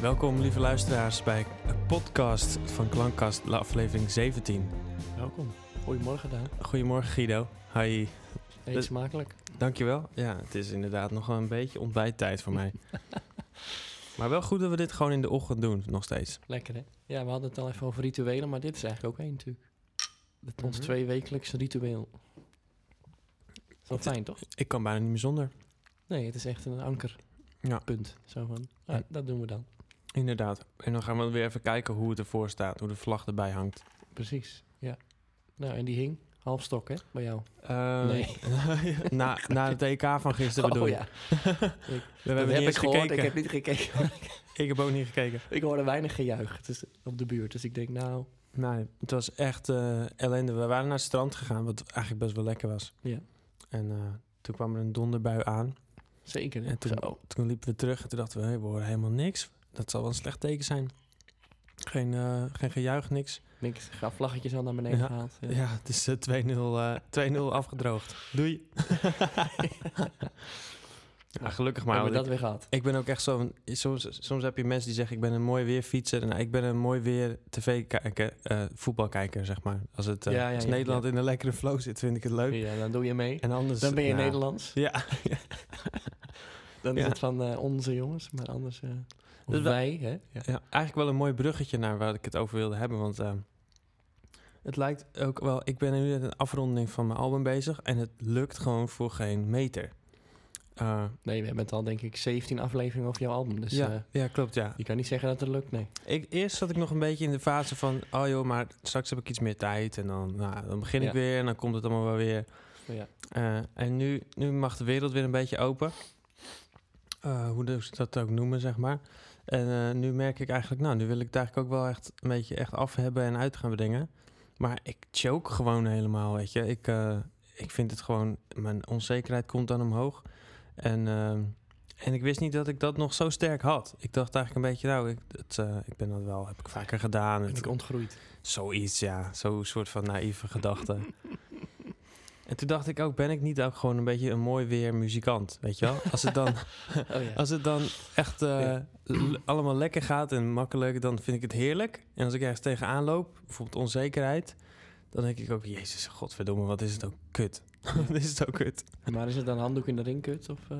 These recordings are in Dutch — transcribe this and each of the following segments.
Welkom, lieve luisteraars, bij een podcast van Klankkast, de aflevering 17. Welkom. Goedemorgen, Daan. Goedemorgen, Guido. Hi. Eet Dus- smakelijk. Dankjewel. Ja, het is inderdaad nog wel een beetje ontbijttijd voor mij. maar wel goed dat we dit gewoon in de ochtend doen, nog steeds. Lekker, hè? Ja, we hadden het al even over rituelen, maar dit is eigenlijk ook één natuurlijk. Ons Mhm. tweewekelijkse ritueel. Is wel fijn, toch? Ik kan bijna niet meer zonder. Nee, het is echt een ankerpunt. Ja. Zo van, ah, Ja. dat doen we dan. Inderdaad. En dan gaan we weer even kijken hoe het ervoor staat, hoe de vlag erbij hangt. Precies, ja. Nou, en die hing half stok, hè, bij jou? Eh, Nee. na, na het EK van gisteren bedoel oh je? ja, We dat hebben heb niet ik gehoord. gekeken. Ik heb niet gekeken. Ik heb ook niet gekeken. ik hoorde weinig gejuich het is op de buurt. Dus ik denk, nou, Nee, het was echt eh, ellende. We waren naar het strand gegaan, wat eigenlijk best wel lekker was. ja, En eh, toen kwam er een donderbui aan. zeker. hè. En toen, toen liepen we terug en toen dachten we, hey, we horen helemaal niks. Dat zal wel een slecht teken zijn. Geen, eh, geen gejuich, niks. Niks, ga vlaggetjes al naar beneden Ja. gehaald. Ja, het is eh, 2-0 eh, 2-0 afgedroogd. Doei. ja, gelukkig maar. Hebben we dat weer gehad? Ik ben ook echt zo. Soms, soms heb je mensen die zeggen: Ik ben een mooi weerfietser. En nou, ik ben een mooi weer tv-kijker, eh, voetbalkijker, zeg maar. Als, het, Ja, ja, als Nederland in een lekkere flow zit, vind ik het leuk. Ja, dan doe je mee. En anders. Dan ben je nou, Nederlands. Ja, Dan is het van onze jongens, maar anders... Dus wij- hè? Ja. ja, eigenlijk wel een mooi bruggetje naar waar ik het over wilde hebben. Want eh, het lijkt ook wel. Ik ben nu met een afronding van mijn album bezig. En het lukt gewoon voor geen meter. Eh, Nee, we hebben het al denk ik 17 afleveringen over jouw album. Dus ja, eh, ja, klopt. Ja. je kan niet zeggen dat het lukt, nee. Ik, eerst zat ik nog een beetje in de fase van, oh joh, maar straks heb ik iets meer tijd. En dan, nou, dan begin ik weer en dan komt het allemaal wel weer. Ja. Eh, en nu, nu mag de wereld weer een beetje open. Eh, hoe ze dat ook noemen, zeg maar. En eh, nu merk ik eigenlijk, nou, nu wil ik het eigenlijk ook wel echt een beetje echt af hebben en uit gaan brengen. Maar ik choke gewoon helemaal, weet je. Ik, eh, ik vind het gewoon, mijn onzekerheid komt dan omhoog. En, eh, en ik wist niet dat ik dat nog zo sterk had. Ik dacht eigenlijk een beetje, nou, ik, het, ik ben dat wel, heb ik vaker gedaan. Ben ik ontgroeid. Zoiets, ja. Zo'n soort van naïeve gedachte. En toen dacht ik ook, ben ik niet ook gewoon een beetje een mooi weer muzikant, weet je wel? Als het dan, Oh ja. als het dan echt eh, Ja. allemaal lekker gaat en makkelijk, dan vind ik het heerlijk. En als ik ergens tegenaan loop, bijvoorbeeld onzekerheid, dan denk ik ook, jezus, godverdomme, wat is het ook kut. wat is het ook kut. Maar is het dan handdoek in de ringkut? Of, eh,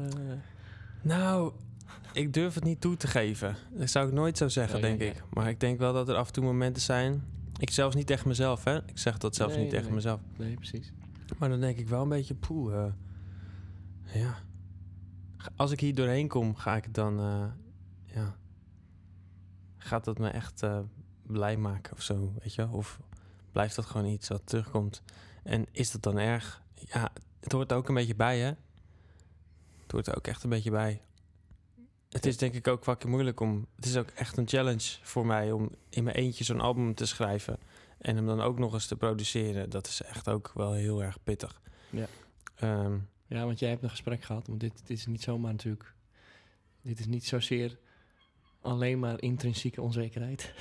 Nou, ik durf het niet toe te geven. Dat zou ik nooit zo zeggen, Ja, denk ik. Maar ik denk wel dat er af en toe momenten zijn. Ik zelfs niet tegen mezelf, hè? Ik zeg dat zelfs Nee, niet tegen nee. mezelf. Nee, precies. Maar dan denk ik wel een beetje, poeh, eh, ja. Als ik hier doorheen kom, ga ik dan, eh, ja. Gaat dat me echt eh, blij maken of zo, weet je? Of blijft dat gewoon iets wat terugkomt? En is dat dan erg? Ja, het hoort er ook een beetje bij, hè? Het hoort er ook echt een beetje bij. Het is denk ik ook fucking moeilijk om... Het is ook echt een challenge voor mij om in mijn eentje zo'n album te schrijven. En hem dan ook nog eens te produceren. Dat is echt ook wel heel erg pittig. Ja. Ehm, Ja, want jij hebt een gesprek gehad. Want dit, dit is niet zomaar natuurlijk... Dit is niet zozeer alleen maar intrinsieke onzekerheid.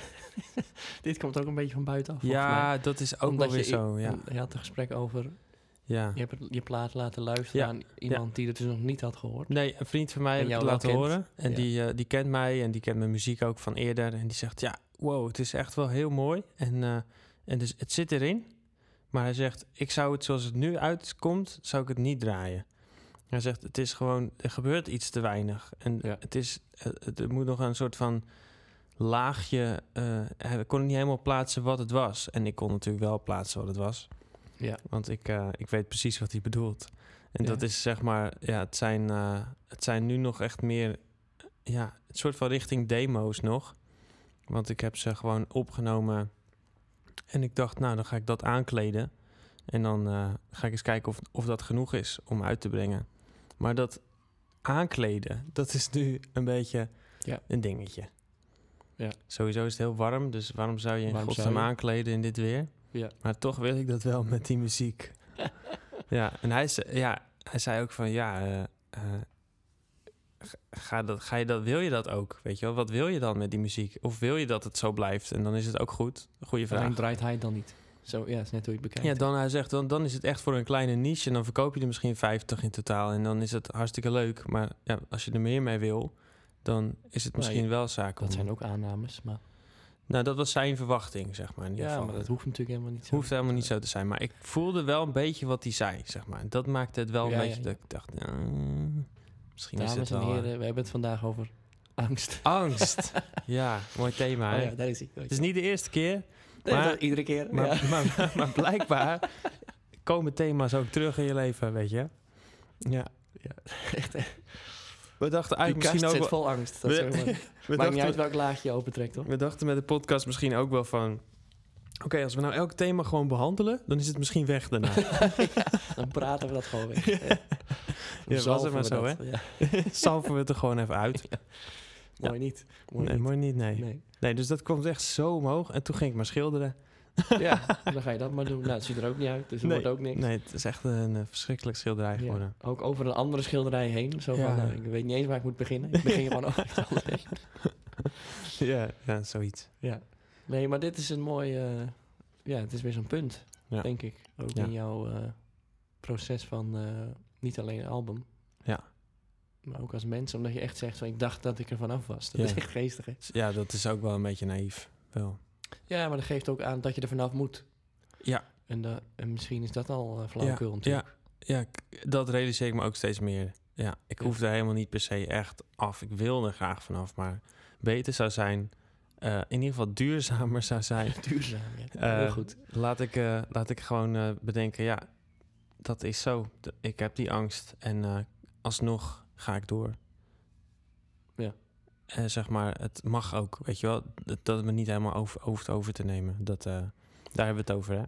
dit komt ook een beetje van buitenaf. ja, dat is ook wel weer je- zo. Ja. Je had een gesprek over... ja. Je hebt je plaat laten luisteren Ja, aan iemand die het dus nog niet had gehoord. Nee, een vriend van mij En heb ik jou het laten kent. horen. En Ja. die, eh, die kent mij en die kent mijn muziek ook van eerder. En die zegt, ja, wow, het is echt wel heel mooi. En, eh, en dus het zit erin. Maar hij zegt, ik zou het zoals het nu uitkomt, zou ik het niet draaien. Hij zegt, het is gewoon, er gebeurt iets te weinig. En Ja. het is, eh, het, er moet nog een soort van laagje... hij kon niet helemaal plaatsen wat het was. En ik kon natuurlijk wel plaatsen wat het was. Ja. Want ik, eh, ik weet precies wat hij bedoelt. En Ja. dat is zeg maar, ja, het zijn, het zijn nu nog echt meer, ja, het soort van richting demo's nog. Want ik heb ze gewoon opgenomen en ik dacht, nou, dan ga ik dat aankleden. En dan eh, ga ik eens kijken of, of dat genoeg is om uit te brengen. Maar dat aankleden, dat is nu een beetje Ja. een dingetje. Ja. Sowieso is het heel warm, dus waarom zou je in Waarom godsnaam je? aankleden in dit weer? Ja. Maar toch wil ik dat wel met die muziek. ja, en hij, zei- ja, hij zei ook van ja, eh, eh, ga- dat, ga je dat, wil je dat ook? Weet je wel, wat wil je dan met die muziek? Of wil je dat het zo blijft? En dan is het ook goed. Alleen vraag. draait hij dan niet. Zo, ja, is net hoe je het bekijkt. Ja, dan hij zegt, dan, dan is het echt voor een kleine niche en dan verkoop je er misschien 50 in totaal en dan is het hartstikke leuk. Maar ja, als je er meer mee wil, dan is het misschien wel zaak om... Dat zijn ook aannames, maar... Nou, dat was zijn verwachting, zeg maar. In ieder Ja, geval. maar dat hoeft natuurlijk helemaal niet zo. hoeft helemaal niet zo te zijn. Maar ik voelde wel een beetje wat hij zei, zeg maar. Dat maakte het wel een Ja, ja, beetje ja. dat ik dacht... nou, misschien is Dames het en wel... heren, we hebben het vandaag over angst. eh, Angst. ja, mooi thema? Oh ja, daar is hij. Het is niet de eerste keer, Nee, maar- iedere keer. maar, ja. maar, maar, blijkbaar komen thema's ook terug in je leven, weet je? Ja. Echt, hè. We dachten eigenlijk misschien ook zit wel... vol angst. Dat We- is We Maakt niet dachten, uit welk laagje je opentrekt, hoor. we dachten met de podcast misschien ook wel van... Oké, als we nou elk thema gewoon behandelen, dan is het misschien weg daarna. Dan praten we dat gewoon weg. Ja. Ja, was het maar zo, hè? Ja. Salven we het er gewoon even uit. Mooi niet. Mooi nee, niet. mooi niet, nee. Nee. Nee, dus dat komt echt zo omhoog. En toen ging ik maar schilderen. Ja, dan ga je dat maar doen. Nou, het ziet er ook niet uit, dus er Nee. wordt ook niks. Nee, het is echt een eh, verschrikkelijk schilderij Ja. geworden. Ook over een andere schilderij heen. Zo van, nou, ik weet niet eens waar ik moet beginnen. Ik begin gewoon over iets anders heen. Ja, ja, zoiets. Ja. Nee, maar dit is een mooi... eh, ja, het is weer zo'n punt, denk ik. Ook in jouw eh, proces van niet alleen een album. Ja. Maar ook als mens, omdat je echt zegt van... Ik dacht dat ik er vanaf was. Dat Ja. is echt geestig, hè? Ja, dat is ook wel een beetje naïef. Wel. Ja, maar dat geeft ook aan dat je er vanaf moet. Ja, En, en misschien is dat al uh, ja, natuurlijk. ja, k- dat realiseer ik me ook steeds meer. Ja, ik Ja. hoef er helemaal niet per se echt af. Ik wil er graag vanaf, maar beter zou zijn... eh, in ieder geval duurzamer zou zijn. Duurzaam, ja. Eh, Heel goed. Laat ik, laat ik gewoon bedenken, ja, dat is zo. Ik heb die angst en eh, alsnog ga ik door. Ja. En zeg maar, het mag ook, weet je wel. Dat, dat het me niet helemaal over, hoeft over te nemen. Dat, eh, daar hebben we het over, hè?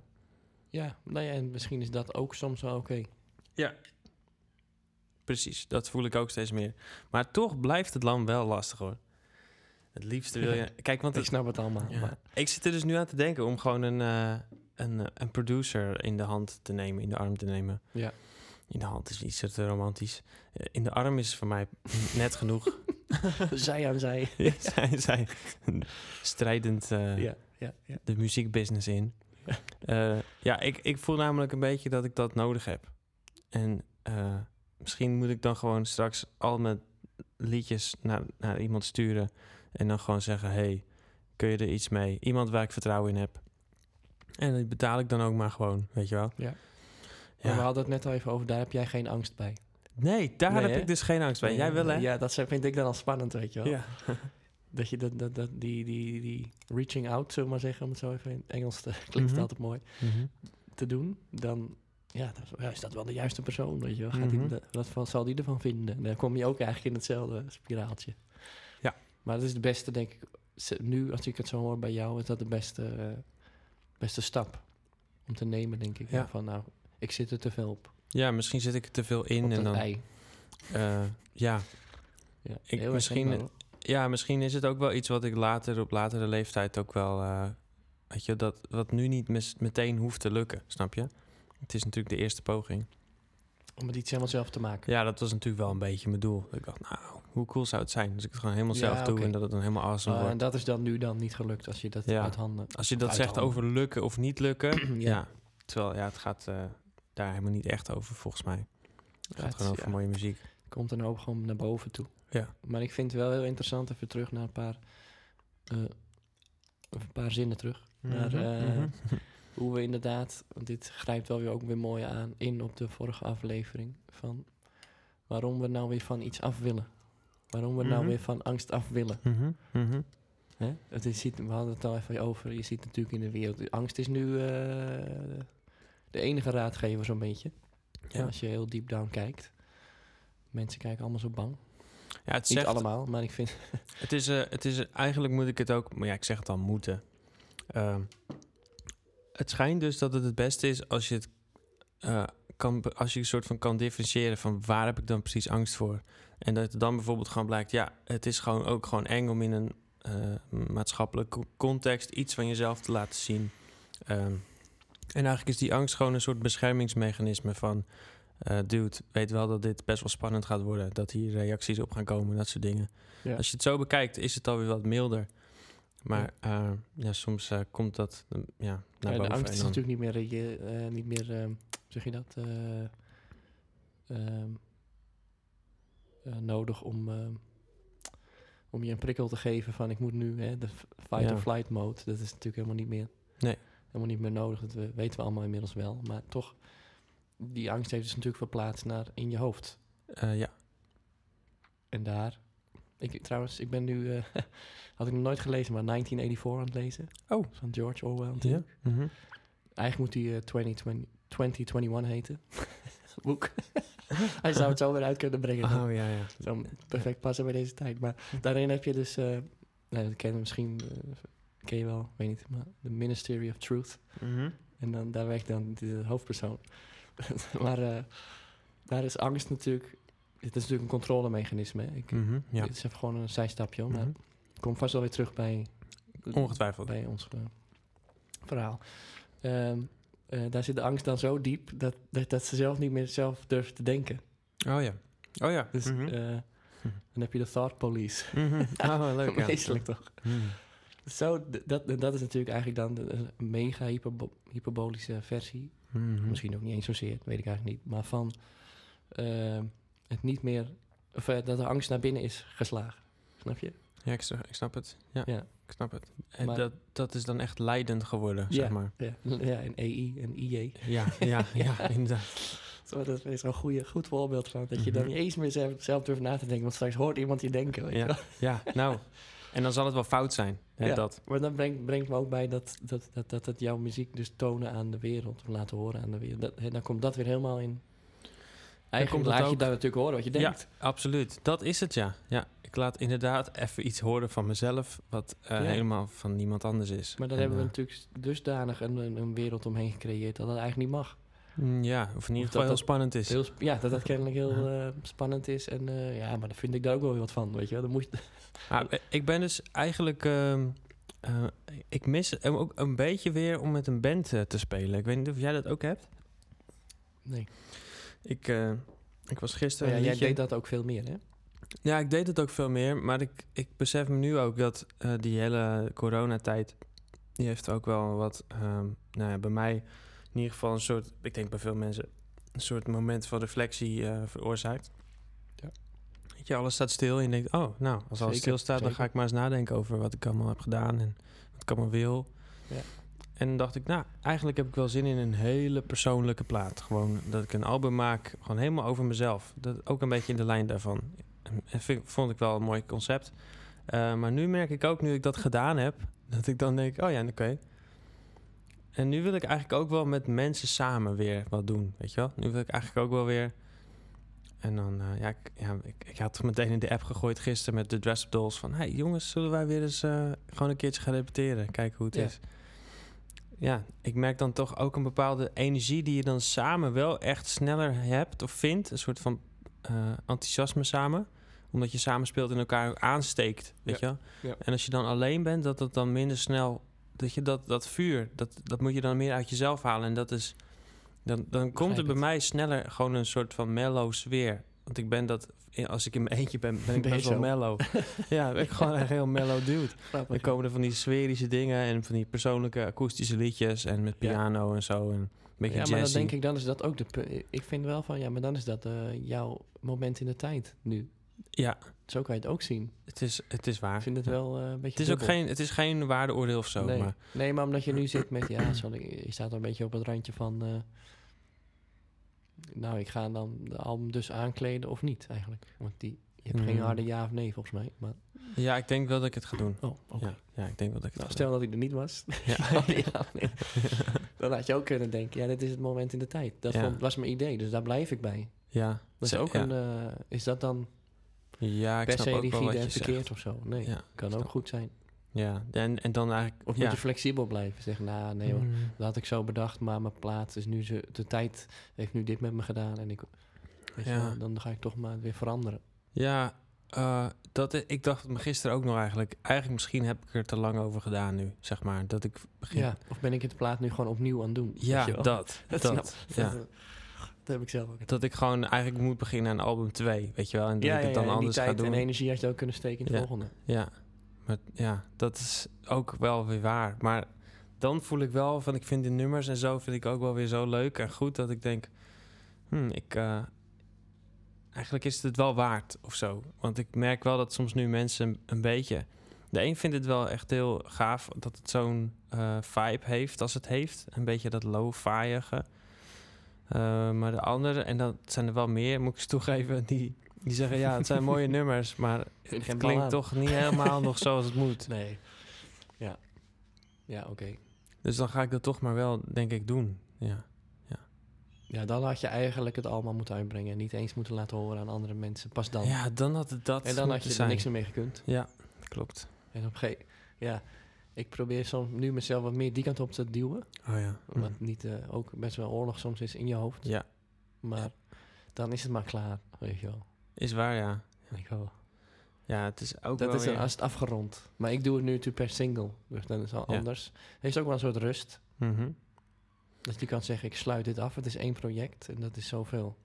Ja, nou ja, en misschien is dat ook soms wel oké. Precies, dat voel ik ook steeds meer. Maar toch blijft het land wel lastig, hoor. Het liefste wil je... Kijk, want Ik snap het allemaal. Ja. Maar Ik zit er dus nu aan te denken om gewoon een, eh, een, eh, een producer in de hand te nemen, in de arm te nemen. Ja. In de hand is iets te romantisch. Eh, In de arm is voor mij net genoeg. zij aan zij. Ja, zij zijn strijdend eh, Ja, ja, ja. de muziekbusiness in. Ja, ik, ik voel namelijk een beetje dat ik dat nodig heb. En misschien moet ik dan gewoon straks al mijn liedjes naar, naar iemand sturen. En dan gewoon zeggen, hey, kun je er iets mee? Iemand waar ik vertrouwen in heb. En die betaal ik dan ook maar gewoon, weet je wel. Ja. Ja. We hadden het net al even over, daar heb jij geen angst bij. Nee, daar Nee, heb hè? ik dus geen angst bij. Jij wel, hè? Ja, dat vind ik dan al spannend, weet je wel. Ja. Dat je dat, dat, dat, die, die, die reaching out, zullen we maar zeggen, om het zo even in het Engels te klinkt Mhm. altijd mooi, Mhm. te doen, dan ja, is- dat wel de juiste persoon, weet je wel. Gaat die, dat- wat zal die ervan vinden? En dan kom je ook eigenlijk in hetzelfde spiraaltje. Ja. Maar dat is de beste, denk ik, nu als ik het zo hoor bij jou, is dat de beste, eh, beste stap om te nemen, denk ik. Ja. Van nou, ik zit er te veel op, Ja, misschien zit ik er te veel in op en dan... ei. eh, ja, Ja, Ik- misschien-. Ja, misschien is het ook wel iets wat ik later op latere leeftijd ook wel. eh, weet je, dat wat nu niet mes- meteen hoeft te lukken, snap je? Het is natuurlijk de eerste poging. Om het iets helemaal zelf te maken. Ja, dat was natuurlijk wel een beetje mijn doel. Ik dacht, nou, hoe cool zou het zijn als ik het gewoon helemaal Ja, zelf doe en dat het dan helemaal awesome Ah, en wordt. dat is dan nu dan niet gelukt als je dat Ja. uit handen... Als je dat zegt over lukken of niet lukken, ja. Ja. Terwijl, ja, het gaat eh, daar helemaal niet echt over volgens mij. Het gaat gewoon over mooie muziek. komt er ook gewoon naar boven toe. Ja. Maar ik vind het wel heel interessant, even terug naar een paar, eh, een paar zinnen terug. Naar Mhm, eh, mhm. hoe we inderdaad, want dit grijpt wel weer ook weer mooi aan in op de vorige aflevering, van waarom we nou weer van iets af willen. Waarom we nou Mhm. weer van angst af willen. Mhm, mhm. Hè? Het is, ziet- we hadden het al even over, je ziet natuurlijk in de wereld, angst is nu eh, de enige raadgever zo'n beetje. Ja. Als je heel diep down kijkt. Mensen kijken allemaal zo bang. Ja, het Niet zegt, allemaal, maar ik vind... Het is, eh, het is, eigenlijk moet ik het ook, maar ja, ik zeg het al, moeten. Ehm, het schijnt dus dat het het beste is als je het eh, kan, als je een soort van kan differentiëren van waar heb ik dan precies angst voor. En dat het dan bijvoorbeeld gewoon blijkt, ja, het is gewoon ook gewoon eng om in een eh maatschappelijke context iets van jezelf te laten zien. Ehm, en eigenlijk is die angst gewoon een soort beschermingsmechanisme van, eh dude, weet wel dat dit best wel spannend gaat worden, dat hier reacties op gaan komen, dat soort dingen. Ja. Als je het zo bekijkt, is het alweer wat milder. Maar eh, ja, soms komt dat ja, naar Ja, boven. de angst is dan- natuurlijk niet meer, niet meer ehm, zeg je dat, eh, ehm, eh, nodig om... ehm, om je een prikkel te geven van ik moet nu hè, de fight Ja. or flight mode. Dat is natuurlijk helemaal niet meer. Nee. Helemaal niet meer nodig. Dat we- weten we allemaal inmiddels wel. Maar toch, die angst heeft dus natuurlijk verplaatst naar in je hoofd. Eh, ja. En daar. Ik, trouwens, ik ben nu. had ik nog nooit gelezen, maar 1984 aan het lezen. Oh. Van George Orwell. Ja. natuurlijk. Mhm. Eigenlijk moet die eh 2020, 2021 heten. Boek. Hij zou het zo weer uit kunnen brengen. dan. Oh ja, ja. Zou perfect passen bij deze tijd. Maar daarin heb je dus, eh nou, dat ken je misschien, eh, ken je wel, weet niet, maar de Ministry of Truth. Mhm. En dan, daar werkt dan de hoofdpersoon. maar eh, daar is angst natuurlijk, het is natuurlijk een controlemechanisme. Ik, Mhm. Ja. Dit is even gewoon een zijstapje, maar Mhm. ik kom vast wel weer terug bij, Ongetwijfeld. bij ons verhaal. Ehm, eh, daar zit de angst dan zo diep dat, dat, dat ze zelf niet meer zelf durft te denken. Oh ja. Oh ja. Dus Mhm. eh, dan heb je de thought police. Mhm. Oh, leuk. Ja. Meestelijk toch? Mhm. Zo, dat, dat is natuurlijk eigenlijk dan de, een mega hyperbo- hyperbolische versie. Mhm. Misschien ook niet eens zozeer, weet ik eigenlijk niet. Maar van eh, het niet meer, of dat de angst naar binnen is geslagen. Snap je? Ja, ik, snap- ik snap het. Ja, Ja. Ik snap het. En Maar- dat, dat is dan echt leidend geworden, Ja. zeg maar. Ja, ja en EI en IJ. Ja, ja, ja, inderdaad. Zo, dat is een goede, goed voorbeeld van. Dat je dan Mhm. niet eens meer zelf, zelf durft na te denken. Want straks hoort iemand je denken. Weet je Ja, wel. ja, nou. En dan zal het wel fout zijn. Hè, Ja. dat. Maar dat brengt, brengt me ook bij dat, dat, dat, dat, dat jouw muziek dus tonen aan de wereld. Of laten horen aan de wereld. Dat, hè, dan komt dat weer helemaal in. Eigenlijk laat je daar natuurlijk horen wat je denkt. Absoluut, dat is het ja. ja. Ik laat inderdaad even iets horen van mezelf, wat eh, Ja. helemaal van niemand anders is. Maar dan En, hebben we eh, natuurlijk dusdanig een, een, wereld omheen gecreëerd dat dat eigenlijk niet mag. mm, Ja, of in ieder geval dat heel spannend is. Heel, ja, dat dat kennelijk heel eh, spannend is. En ja, maar daar vind ik daar ook wel weer wat van, weet je wel. Dan moet je, Ah, ik ben dus eigenlijk... ehm, eh, ik mis het ook een beetje weer om met een band te spelen. Ik weet niet of jij dat ook hebt. nee. Ik, eh, ik was gisteren... ja, een jij liedje- deed dat ook veel meer, hè? Ja, ik deed het ook veel meer. Maar ik, ik besef me nu ook dat eh, die hele coronatijd... die heeft ook wel wat... ehm, nou ja, bij mij in ieder geval een soort... ik denk bij veel mensen... een soort moment van reflectie eh, veroorzaakt. Ja. Weet je, alles staat stil en je denkt... oh, nou, als alles Zeker, stilstaat... dan ga ik maar eens nadenken over wat ik allemaal heb gedaan... en wat ik allemaal wil. Ja. En dacht ik, nou, eigenlijk heb ik wel zin in een hele persoonlijke plaat. Gewoon dat ik een album maak, gewoon helemaal over mezelf. Dat ook een beetje in de lijn daarvan. En vind, vond ik wel een mooi concept. Eh, maar nu merk ik ook, nu ik dat gedaan heb, dat ik dan denk, oh ja, oké. En nu wil ik eigenlijk ook wel met mensen samen weer wat doen, weet je wel? Nu wil ik eigenlijk ook wel weer... En dan, eh, ja, ik, ja ik, ik had meteen in de app gegooid gisteren met de Dress Up Dolls van... hey, jongens, zullen wij weer eens eh, gewoon een keertje gaan repeteren? Kijken hoe het Ja. is. Ja, ik merk dan toch ook een bepaalde energie die je dan samen wel echt sneller hebt of vindt. Een soort van eh, enthousiasme samen. Omdat je samen speelt en elkaar aansteekt, weet je wel? Ja. En als je dan alleen bent, dat het dan minder snel... Dat je dat, dat vuur, dat, dat moet je dan meer uit jezelf halen. En dat is... Dan, dan komt er bij mij sneller gewoon een soort van mellow sfeer. Want ik ben dat... Als ik in mijn eentje ben, ben ik best wel mellow. ja, ben ik gewoon een heel mellow dude. Dan komen er van die sferische dingen en van die persoonlijke akoestische liedjes en met Ja. piano en zo. En een beetje ja, maar dan denk ik, dan is dat ook de... Ik vind wel van, ja, maar dan is dat eh, jouw moment in de tijd nu. Ja, Zo kan je het ook zien. het is, het is waar. Ik vind het wel eh, een beetje Het is ook geen, het is geen waardeoordeel of zo. nee. Maar nee, maar omdat je nu zit met... Ja, sorry, je staat een beetje op het randje van... eh, nou, ik ga dan de album dus aankleden of niet eigenlijk. Want die, je hebt geen Hmm. harde ja of nee volgens mij. Maar, ja, ik denk wel dat ik het ga doen. oh, oké. Ja, ja, ik denk wel dat ik het Nou, ga stel dat ik er niet was. Ja. ja, nee. Dan had je ook kunnen denken, ja, dit is het moment in de tijd. Dat Ja. vond, was mijn idee, dus daar blijf ik bij. Ja, Dat is ook een... eh, is dat dan Ja, ik per se rigide en verkeerd of zo? Nee, kan ook goed zijn. Ja, en, en dan eigenlijk... Of ja. moet je flexibel blijven? Zeggen, nou, nee hoor, Mm. dat had ik zo bedacht, maar mijn plaat is nu... Ze, de tijd heeft nu dit met me gedaan en ik... Ja. wel, dan ga ik toch maar weer veranderen. Ja, eh, dat, ik dacht me gisteren ook nog eigenlijk... Eigenlijk misschien heb ik er te lang over gedaan nu, zeg maar. Dat ik begin... Ja. Of ben ik het plaat nu gewoon opnieuw aan het doen? Ja, dat. Dat dat, snap- ja. dat, dat heb ik zelf ook. Dat ik gewoon eigenlijk moet beginnen aan album 2, weet je wel? En dat Ja, ik het dan ja, anders ga tijd doen. en energie had je ook kunnen steken in Ja. volgende. Ja, maar ja, dat is ook wel weer waar. Maar dan voel ik wel van, ik vind de nummers en zo vind ik ook wel weer zo leuk en goed dat ik denk, hmm, ik, eh, eigenlijk is het het wel waard of zo. Want ik merk wel dat soms nu mensen een, beetje... De een vindt het wel echt heel gaaf dat het zo'n eh, vibe heeft als het heeft. Een beetje dat low-fiige. Eh, maar de andere, en dat zijn er wel meer, moet ik eens toegeven, die, die zeggen ja, het zijn mooie nummers, maar het geen klinkt toch niet helemaal nog zoals het moet. Nee. Ja. Ja, oké. Dus dan ga ik dat toch maar wel, denk ik, doen. Ja, Ja, dan had je eigenlijk het allemaal moeten uitbrengen. En niet eens moeten laten horen aan andere mensen. Pas dan. ja dan had het dat en dan had je er niks meer mee gekund. Ja, klopt. En op een gegeven ja, ik probeer soms nu mezelf wat meer die kant op te duwen. Oh ja. Wat niet eh, ook best wel oorlog soms is in je hoofd. Ja, Maar dan is het maar klaar, weet je wel. Is waar, ja. Je wel. Ja, het is ook Dat wel is dan weer- als het afgerond. Maar ik doe het nu natuurlijk per single. Dus dan is het al Ja. anders. Het is ook wel een soort rust. Mhm. Dat je kan zeggen, ik sluit dit af. Het is één project en dat is zoveel.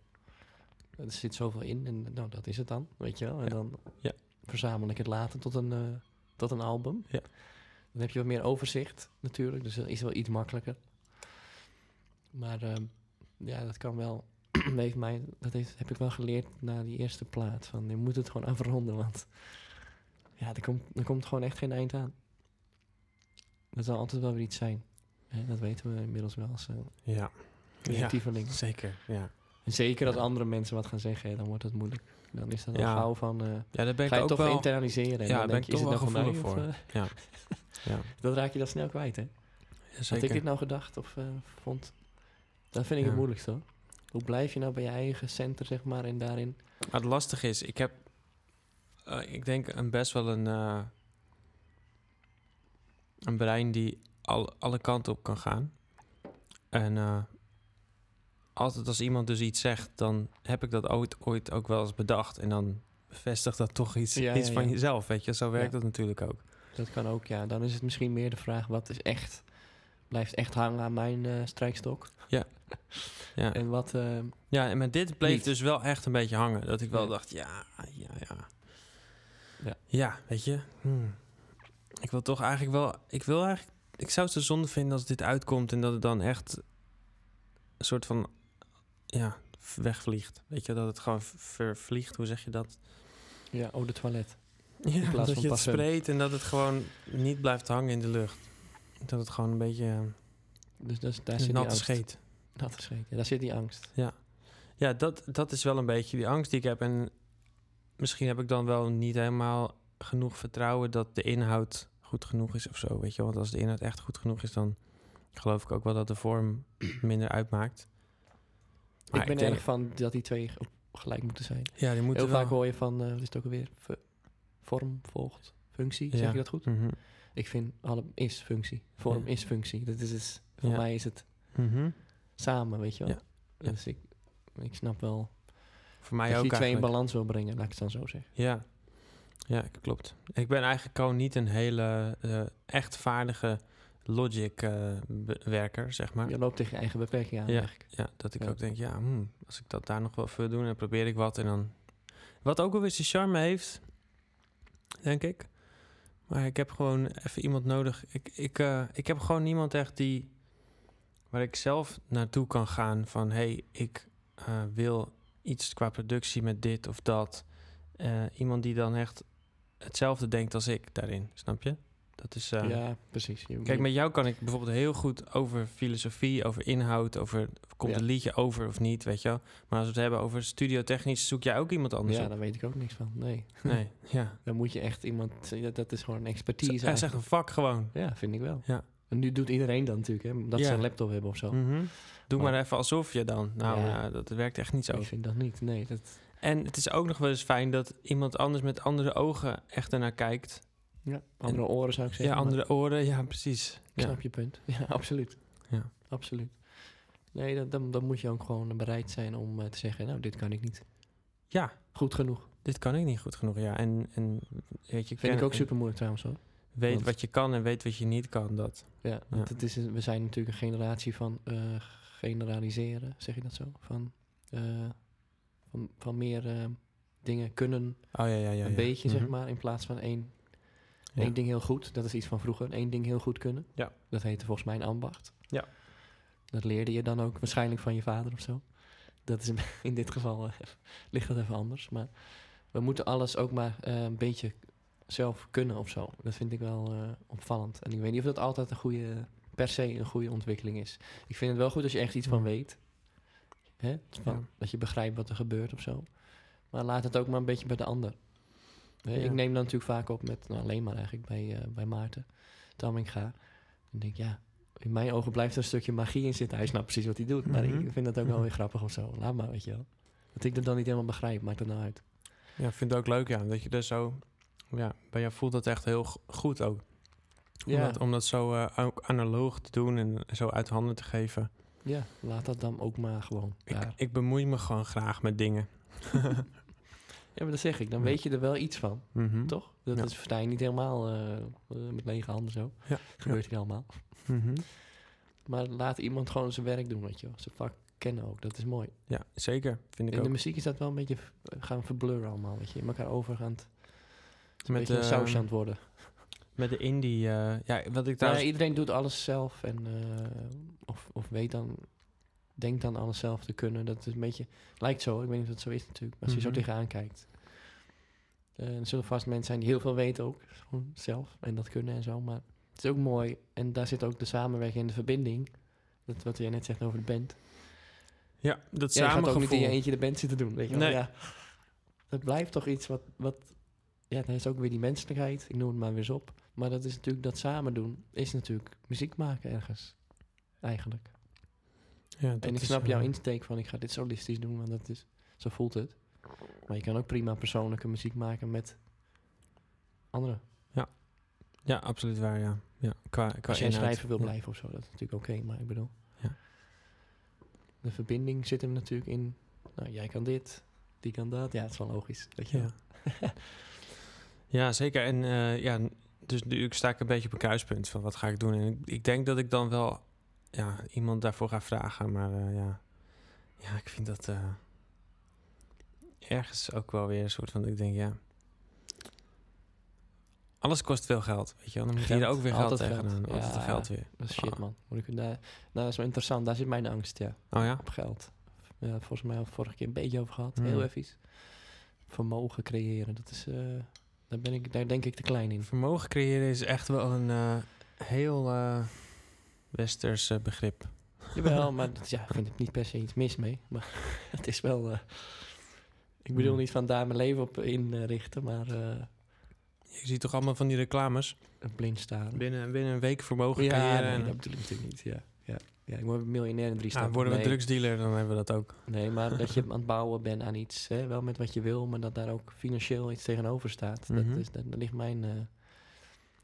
Er zit zoveel in en nou, dat is het dan, weet je wel. En Ja. dan Ja. verzamel ik het later tot een, eh, tot een album. Ja. Dan heb je wat meer overzicht natuurlijk, dus dat is wel iets makkelijker. Maar ehm, ja, dat kan wel. heeft mij, dat heeft, heb ik wel geleerd na die eerste plaat. Van, je moet het gewoon afronden, want ja, er komt, er komt gewoon echt geen eind aan. Er zal altijd wel weer iets zijn. Hè, dat weten we inmiddels wel als uh, Ja. Ja, creatieveling. zeker. Ja. En zeker als andere mensen wat gaan zeggen, dan wordt het moeilijk. Dan is dat al Ja. gauw van, eh, ja, daar ben ik ga je ook toch wel... internaliseren. En Ja, dan ben denk ik toch het wel nou voor Of, eh, Ja. ja. dat raak je dan snel kwijt, hè? Ja, Had ik dit nou gedacht of vond? Dat vind ik het moeilijkste, hoor. Hoe blijf je nou bij je eigen center, zeg maar, en daarin... Maar het lastige is, ik heb, eh, ik denk een best wel een, eh, een brein die al, alle kanten op kan gaan. En eh, altijd als iemand dus iets zegt, dan heb ik dat ooit, ooit ook wel eens bedacht. En dan bevestigt dat toch iets, Ja, iets ja, van ja. jezelf, weet je. Zo werkt dat natuurlijk ook. Dat kan ook, ja. Dan is het misschien meer de vraag, wat is echt... Blijft echt hangen aan mijn eh, strijkstok? Ja. En wat... eh, Ja, en met dit bleef Niet. dus wel echt een beetje hangen. Dat ik wel Ja. dacht, ja, ja, ja. Ja. Ja, weet je. Hmm. Ik wil toch eigenlijk wel... Ik wil eigenlijk... Ik zou het zo zonde vinden als dit uitkomt... en dat het dan echt een soort van... Ja, wegvliegt. Weet je, dat het gewoon vervliegt. Hoe zeg je dat? ja, oh, de toilet. Ja, plaats dat van je het spreekt en dat het gewoon niet blijft hangen in de lucht. Dat het gewoon een beetje eh, Dus is- daar zit die natte angst. scheet. Natte scheet, ja, daar zit die angst. Ja, dat, dat is wel een beetje die angst die ik heb. En misschien heb ik dan wel niet helemaal genoeg vertrouwen dat de inhoud goed genoeg is of zo. Weet je, want als de inhoud echt goed genoeg is, dan geloof ik ook wel dat de vorm minder uitmaakt. Maar ik ben denk- erg van dat die twee gelijk moeten zijn. Ja, die moeten Heel wel. vaak hoor je van, eh wat is het ook alweer? V- vorm volgt functie, zeg Ja. je dat goed? Mhm. Ik vind alle is functie. Vorm Ja. is functie. Dat is, is voor Ja. mij is het Mhm. samen, weet je wel. Ja. Dus ik, ik snap wel Voor mij dat je ook die twee in balans wil brengen, laat ik het dan zo zeggen. Ja. ja, klopt. Ik ben eigenlijk gewoon niet een hele eh, echt vaardige logic be- werker, zeg maar. Je loopt tegen je eigen beperking aan Ja. eigenlijk. Ja, dat ik Ja. ook denk, ja, hmm, als ik dat daar nog wel voor doe, dan probeer ik wat en dan... Wat ook alweer zijn charme heeft, denk ik. Maar ik heb gewoon even iemand nodig. Ik, ik, eh, ik heb gewoon niemand echt die... Waar ik zelf naartoe kan gaan van... hey, ik eh, wil iets qua productie met dit of dat. Eh, iemand die dan echt hetzelfde denkt als ik daarin, snap je? Dat is... eh, ja, precies. Je, Kijk, met jou kan ik bijvoorbeeld heel goed over filosofie, over inhoud, over komt Ja. het liedje over of niet, weet je wel. Maar als we het hebben over studiotechnisch, zoek jij ook iemand anders ja, op. daar weet ik ook niks van. Nee. Nee, ja. Dan moet je echt iemand... Dat, dat is gewoon een expertise is echt eigenlijk. een vak gewoon. Ja, vind ik wel. Ja. En nu doet iedereen dat natuurlijk, hè. Dat Ja. ze een laptop hebben of zo. Mhm. Doe maar Maar- even alsof je dan. Nou, Ja. ja, dat werkt echt niet zo. Ik vind dat niet. Nee, dat... En het is ook nog wel eens fijn dat iemand anders met andere ogen echt ernaar kijkt. Ja, andere oren zou ik Ja, zeggen. maar andere oren, ja, precies. Ik Ja. snap je punt. Ja, absoluut. Ja. Absoluut. Nee, dan, dan moet je ook gewoon bereid zijn om eh, te zeggen... nou, dit kan ik niet. ja, Goed genoeg. dit kan ik niet goed genoeg. Ja, en, en weet je, Vind ik ook super moeilijk trouwens hoor. Weet want- wat je kan en weet wat je niet kan. Dat. Ja, want het is, we zijn natuurlijk een generatie van eh, generaliseren, zeg je dat zo? Van, eh, van, van meer dingen kunnen, Oh ja, ja, ja. een ja. beetje zeg Mhm. maar, in plaats van één, Ja. één ding heel goed. Dat is iets van vroeger, één ding heel goed kunnen. Ja. Dat heette volgens mij een ambacht. Ja. Dat leerde je dan ook waarschijnlijk van je vader of zo. Dat is in dit geval eh, ligt dat even anders. Maar we moeten alles ook maar eh, een beetje zelf kunnen of zo. Dat vind ik wel eh, opvallend. En ik weet niet of dat altijd een goede, per se een goede ontwikkeling is. Ik vind het wel goed als je echt iets van weet. Hè? Van, Ja. Dat je begrijpt wat er gebeurt of zo. Maar laat het ook maar een beetje bij de ander. Ja. Ik neem dan natuurlijk vaak op met, nou, alleen maar eigenlijk bij, eh, bij Maarten Tamminga. Dan denk ik, ja, in mijn ogen blijft er een stukje magie in zitten. Hij snapt precies wat hij doet. Maar Mhm. ik vind dat ook wel weer grappig of zo. Laat maar, weet je wel. Dat ik dat dan niet helemaal begrijp, maakt dat nou uit. Ja, ik vind het ook leuk, ja. Dat je er zo... Ja, bij jou voelt dat echt heel goed ook. Om, Ja. dat, om dat zo ook analoog te doen en zo uit handen te geven. Ja, laat dat dan ook maar gewoon Ik, ik bemoei me gewoon graag met dingen. Ja, maar dat zeg ik. Dan Ja. weet je er wel iets van, Mhm. toch? Dat Ja. is sta je niet helemaal eh, eh, met lege handen zo. Ja. Gebeurt hier allemaal. Mhm. Maar laat iemand gewoon zijn werk doen, weet je wel. Zijn vak kennen ook, dat is mooi. Ja, zeker. Vind ik In de muziek is dat wel een beetje gaan verblurren allemaal, weet je. In elkaar overgaand. Een Met, beetje een eh, sausje aan het worden. Met de indie... ja, wat ik trouwens... iedereen doet alles zelf en of, of weet dan, denkt dan alles zelf te kunnen. Dat is een beetje, lijkt zo, ik weet niet of het zo is natuurlijk, maar als je Mhm. zo tegenaan kijkt. Eh, er zullen vast mensen zijn die heel veel weten ook, gewoon zelf, en dat kunnen en zo. Maar het is ook mooi, en daar zit ook de samenwerking en de verbinding. Dat wat jij net zegt over de band. ja, dat Ja, je gaat ook niet in je eentje de band zitten doen, weet je wel. Nee. Ja, dat blijft toch iets wat, wat... Ja, dan is ook weer die menselijkheid. Ik noem het maar weer eens op. Maar dat is natuurlijk dat samen doen. Is natuurlijk muziek maken ergens. Eigenlijk. Ja, en ik is, snap eh, jouw insteek van ik ga dit solistisch doen. Want dat is, zo voelt het. Maar je kan ook prima persoonlijke muziek maken met anderen. Ja, absoluut waar, ja. ja qua, qua Als je schrijver wil Ja. blijven of zo. Dat is natuurlijk oké. maar ik bedoel... Ja. De verbinding zit hem natuurlijk in... Nou, jij kan dit. Die kan dat. Ja, het is wel logisch. Weet je. Ja. ja, zeker. En eh, ja, dus nu sta ik een beetje op een kruispunt van wat ga ik doen. En ik, ik denk dat ik dan wel ja, iemand daarvoor ga vragen. Maar eh, ja. ja, ik vind dat eh, ergens ook wel weer een soort van... Ik denk, ja... Alles kost veel geld, weet je wel. Dan moet je er ook weer geld tegenaan. geld. Altijd Ja. geld weer. Dat is shit, Ah. man. Moet ik, daar, nou, dat is wel interessant. Daar zit mijn angst, ja. Oh ja? Op geld. Ja, volgens mij het vorige keer een beetje over gehad. Hmm. Heel even. Vermogen creëren. Dat is... eh, daar, ben ik, daar denk ik te klein in. Vermogen creëren is echt wel een heel westers eh, begrip. Jawel, maar dat, ja, ik vind het niet per se iets mis mee. Maar het is wel... eh, ik bedoel Hmm. niet van daar mijn leven op inrichten, maar eh Je ziet toch allemaal van die reclames? blind staan. Binnen, binnen een week vermogen Ja, creëren. nee, en, dat bedoel ik natuurlijk niet. Ja, ja. ja ik word miljonair in drie nou, stappen. worden we nee, drugsdealer, dan hebben we dat ook. Nee, maar dat je aan het bouwen bent aan iets, hè, wel met wat je wil, maar dat daar ook financieel iets tegenover staat. Mhm. Dat is, dat, daar ligt mijn eh,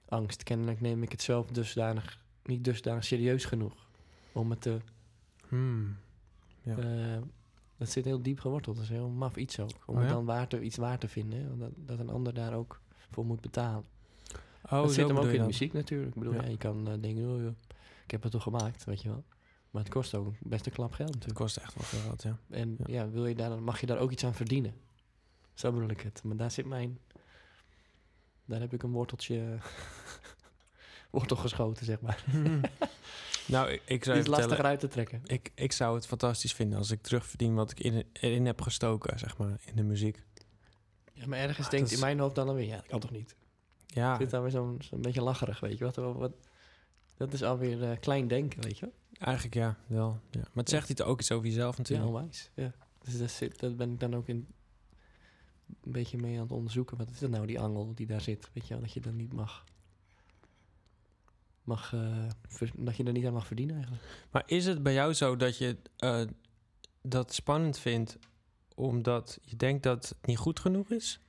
angst. Kennelijk neem ik het zelf dusdanig, niet dusdanig serieus genoeg om het te... Hmm. Ja. eh, dat zit heel diep geworteld. Dat is heel maf iets ook. Om Oh het dan waar te, iets waar te vinden. want Dat, dat een ander daar ook voor moet betalen. Oh, dat zit hem ook in de muziek natuurlijk. Ik bedoel, Ja. ja. je kan eh, denken, oh, joh, ik heb het toch gemaakt, weet je wel. Maar het kost ook best een klap geld Het natuurlijk. kost echt wel geld, ja. En Ja. ja, wil je daar, mag je daar ook iets aan verdienen. Zo bedoel ik het. Maar daar zit mijn... Daar heb ik een worteltje... wortel geschoten, zeg maar. nou, ik, ik zou Die is lastiger uit te trekken. ik, ik zou het fantastisch vinden als ik terugverdien wat ik in, erin heb gestoken, zeg maar, in de muziek. Ja, maar ergens Ah, denkt dat in mijn hoofd dan alweer... Ja, dat kan toch niet? Ja, Zit daar weer zo'n zo'n beetje lacherig, weet je wat, wat? Dat is alweer eh, klein denken, weet je eigenlijk ja, wel. Ja. Maar het zegt iets ook iets over jezelf Ja, natuurlijk. onwijs. Ja. Dus dat, zit, dat ben ik dan ook in, een beetje mee aan het onderzoeken. Wat is dat nou, die angel die daar zit? Weet je wel, dat je dan niet mag... mag eh, dat je er niet aan mag verdienen eigenlijk. Maar is het bij jou zo dat je eh, dat spannend vindt omdat je denkt dat het niet goed genoeg is?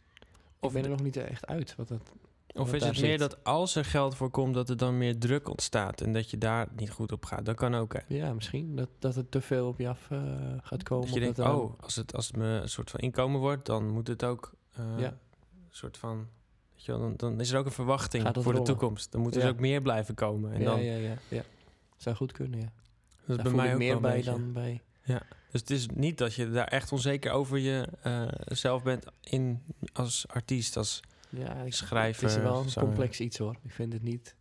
Of ben er nog niet echt uit. Wat dat, Of wat is het meer zit. dat als er geld voor komt, dat er dan meer druk ontstaat en dat je daar niet goed op gaat? Dat kan ook, hè? Ja, misschien. Dat, dat het te veel op je af eh, gaat komen. Dat je denkt, dat oh, als het, als het me een soort van inkomen wordt, dan moet het ook Ja. een soort van... Weet je wel, dan, dan is er ook een verwachting voor de toekomst. Dan moet er Ja. ook meer blijven komen. En ja, dan, ja, ja, ja. Zou goed kunnen, ja. dat is Daar bij mij ook meer bij dan bij... Dus het is niet dat je daar echt onzeker over jezelf zelf bent in, als artiest, als Ja, ik, schrijver. het is wel een zanger. complex iets hoor. Ik vind het niet...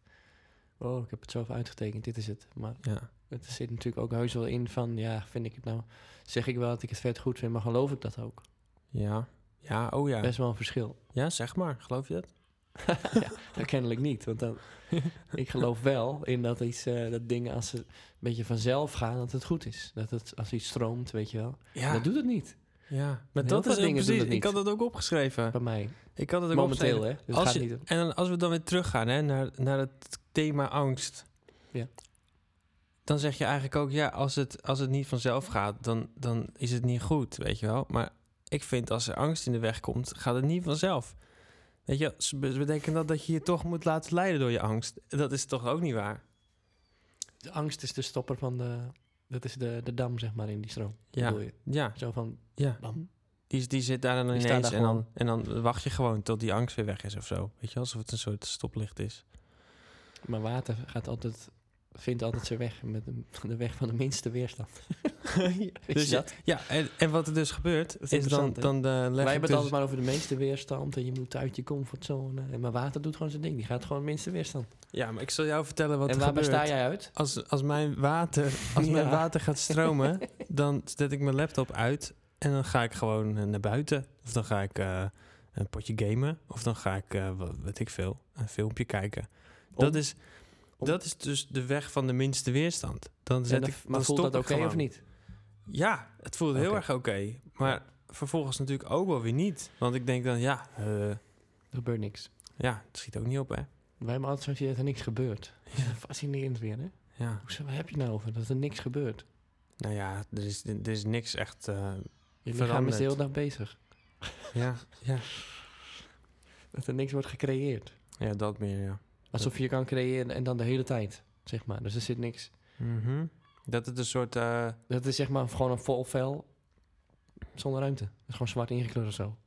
Oh, ik heb het even uitgetekend, dit is het. Maar Ja. Het zit natuurlijk ook heus wel in van, ja, vind ik het nou... Zeg ik wel dat ik het vet goed vind, maar geloof ik dat ook? Ja. Ja, oh ja. Best wel een verschil. Ja, zeg maar. Geloof je dat? ja, dat kennelijk niet. Want dan, ik geloof wel in dat, iets, eh, dat dingen als ze een beetje vanzelf gaan, dat het goed is. Dat het als iets stroomt, weet je wel. Ja. Dat doet het niet Ja. Maar dat is dingen precies... Ik had dat ook opgeschreven. bij mij. Ik had het ook Momenteel, opgeschreven. hè? Dus Als gaat je- niet om- En dan, als we dan weer teruggaan hè, naar, naar het thema angst. Ja. Dan zeg je eigenlijk ook, ja, als het, als het niet vanzelf gaat, dan, dan is het niet goed, weet je wel. Maar ik vind als er angst in de weg komt, gaat het niet vanzelf. Weet je, ze be- betekent dat dat je je toch moet laten leiden door je angst. Dat is toch ook niet waar? De angst is de stopper van de... Dat is de, de dam, zeg maar, in die stroom. Ja. je? Ja, Zo van, ja. bam. Die, die zit daar dan Die ineens daar en, dan, en dan wacht je gewoon tot die angst weer weg is of zo. Weet je, alsof het een soort stoplicht is. Maar water gaat altijd, vindt altijd zijn weg. Met de, de weg van de minste weerstand. Dus je dat? Ja, en, en wat er dus gebeurt, is is, dan, dan leg Wij hebben het dus... altijd maar over de meeste weerstand. En je moet uit je comfortzone. En maar water doet gewoon zijn ding. Die gaat gewoon minste weerstand. Ja, maar ik zal jou vertellen wat en er waar gebeurt. besta jij uit? Als, als mijn water, als mijn water gaat stromen, dan zet ik mijn laptop uit en dan ga ik gewoon eh, naar buiten. Of dan ga ik eh, een potje gamen. Of dan ga ik, eh, wat weet ik veel, een filmpje kijken. Om- dat, is, om- dat is dus de weg van de minste weerstand. Dan zet ik, dan maar voelt dat oké of niet? Ja, het voelt heel erg oké. Maar vervolgens natuurlijk ook wel weer niet. Want ik denk dan, ja, eh, Er gebeurt niks. ja, het schiet ook niet op, hè. Wij hebben altijd zo'n idee dat er niks gebeurt. Ja. Fascinerend weer, hè? Ja, Hoezo, waar heb je nou over? Dat er niks gebeurt. nou ja, er is, er is niks echt... eh, Je lichaam is de hele dag bezig. ja, ja. Dat er niks wordt gecreëerd. ja, dat meer, ja. Alsof je kan creëren en dan de hele tijd, zeg maar. Dus er zit niks. Mhm. Dat het een soort... eh, Dat is zeg maar gewoon een vol vel zonder ruimte. Dat is gewoon zwart ingekleurd of zo.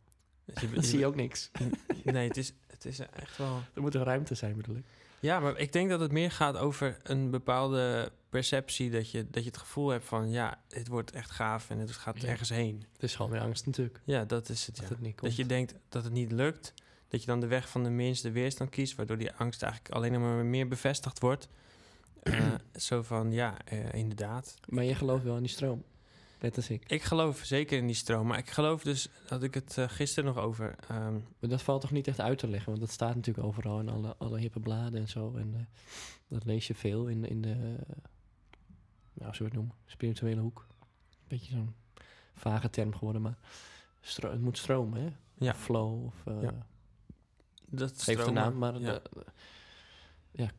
je- Dan zie je ook niks. Nee, het is, het is echt wel... Er moet een ruimte zijn, bedoel ik. Ja, maar ik denk dat het meer gaat over een bepaalde perceptie. Dat je, dat je het gevoel hebt van, ja, het wordt echt gaaf en het gaat Ja. ergens heen. Het is gewoon weer angst natuurlijk. Ja, dat is het, Dat ja. het niet komt. Dat je denkt dat het niet lukt. Dat je dan de weg van de minste weerstand kiest. Waardoor die angst eigenlijk alleen maar meer bevestigd wordt. Eh, zo van, ja, eh, inderdaad. Maar je gelooft wel in die stroom. Net als ik. Ik geloof zeker in die stroom. Maar ik geloof dus, had ik het eh, gisteren nog over. ehm, Maar dat valt toch niet echt uit te leggen? Want dat staat natuurlijk overal in alle, alle hippe bladen en zo. En dat lees je veel in, in de, nou, zo het noemen, spirituele hoek. Beetje zo'n vage term geworden, maar het moet stromen, hè? Ja. Flow, of... Ja. Dat Geef de naam, maar ja. ja. ja,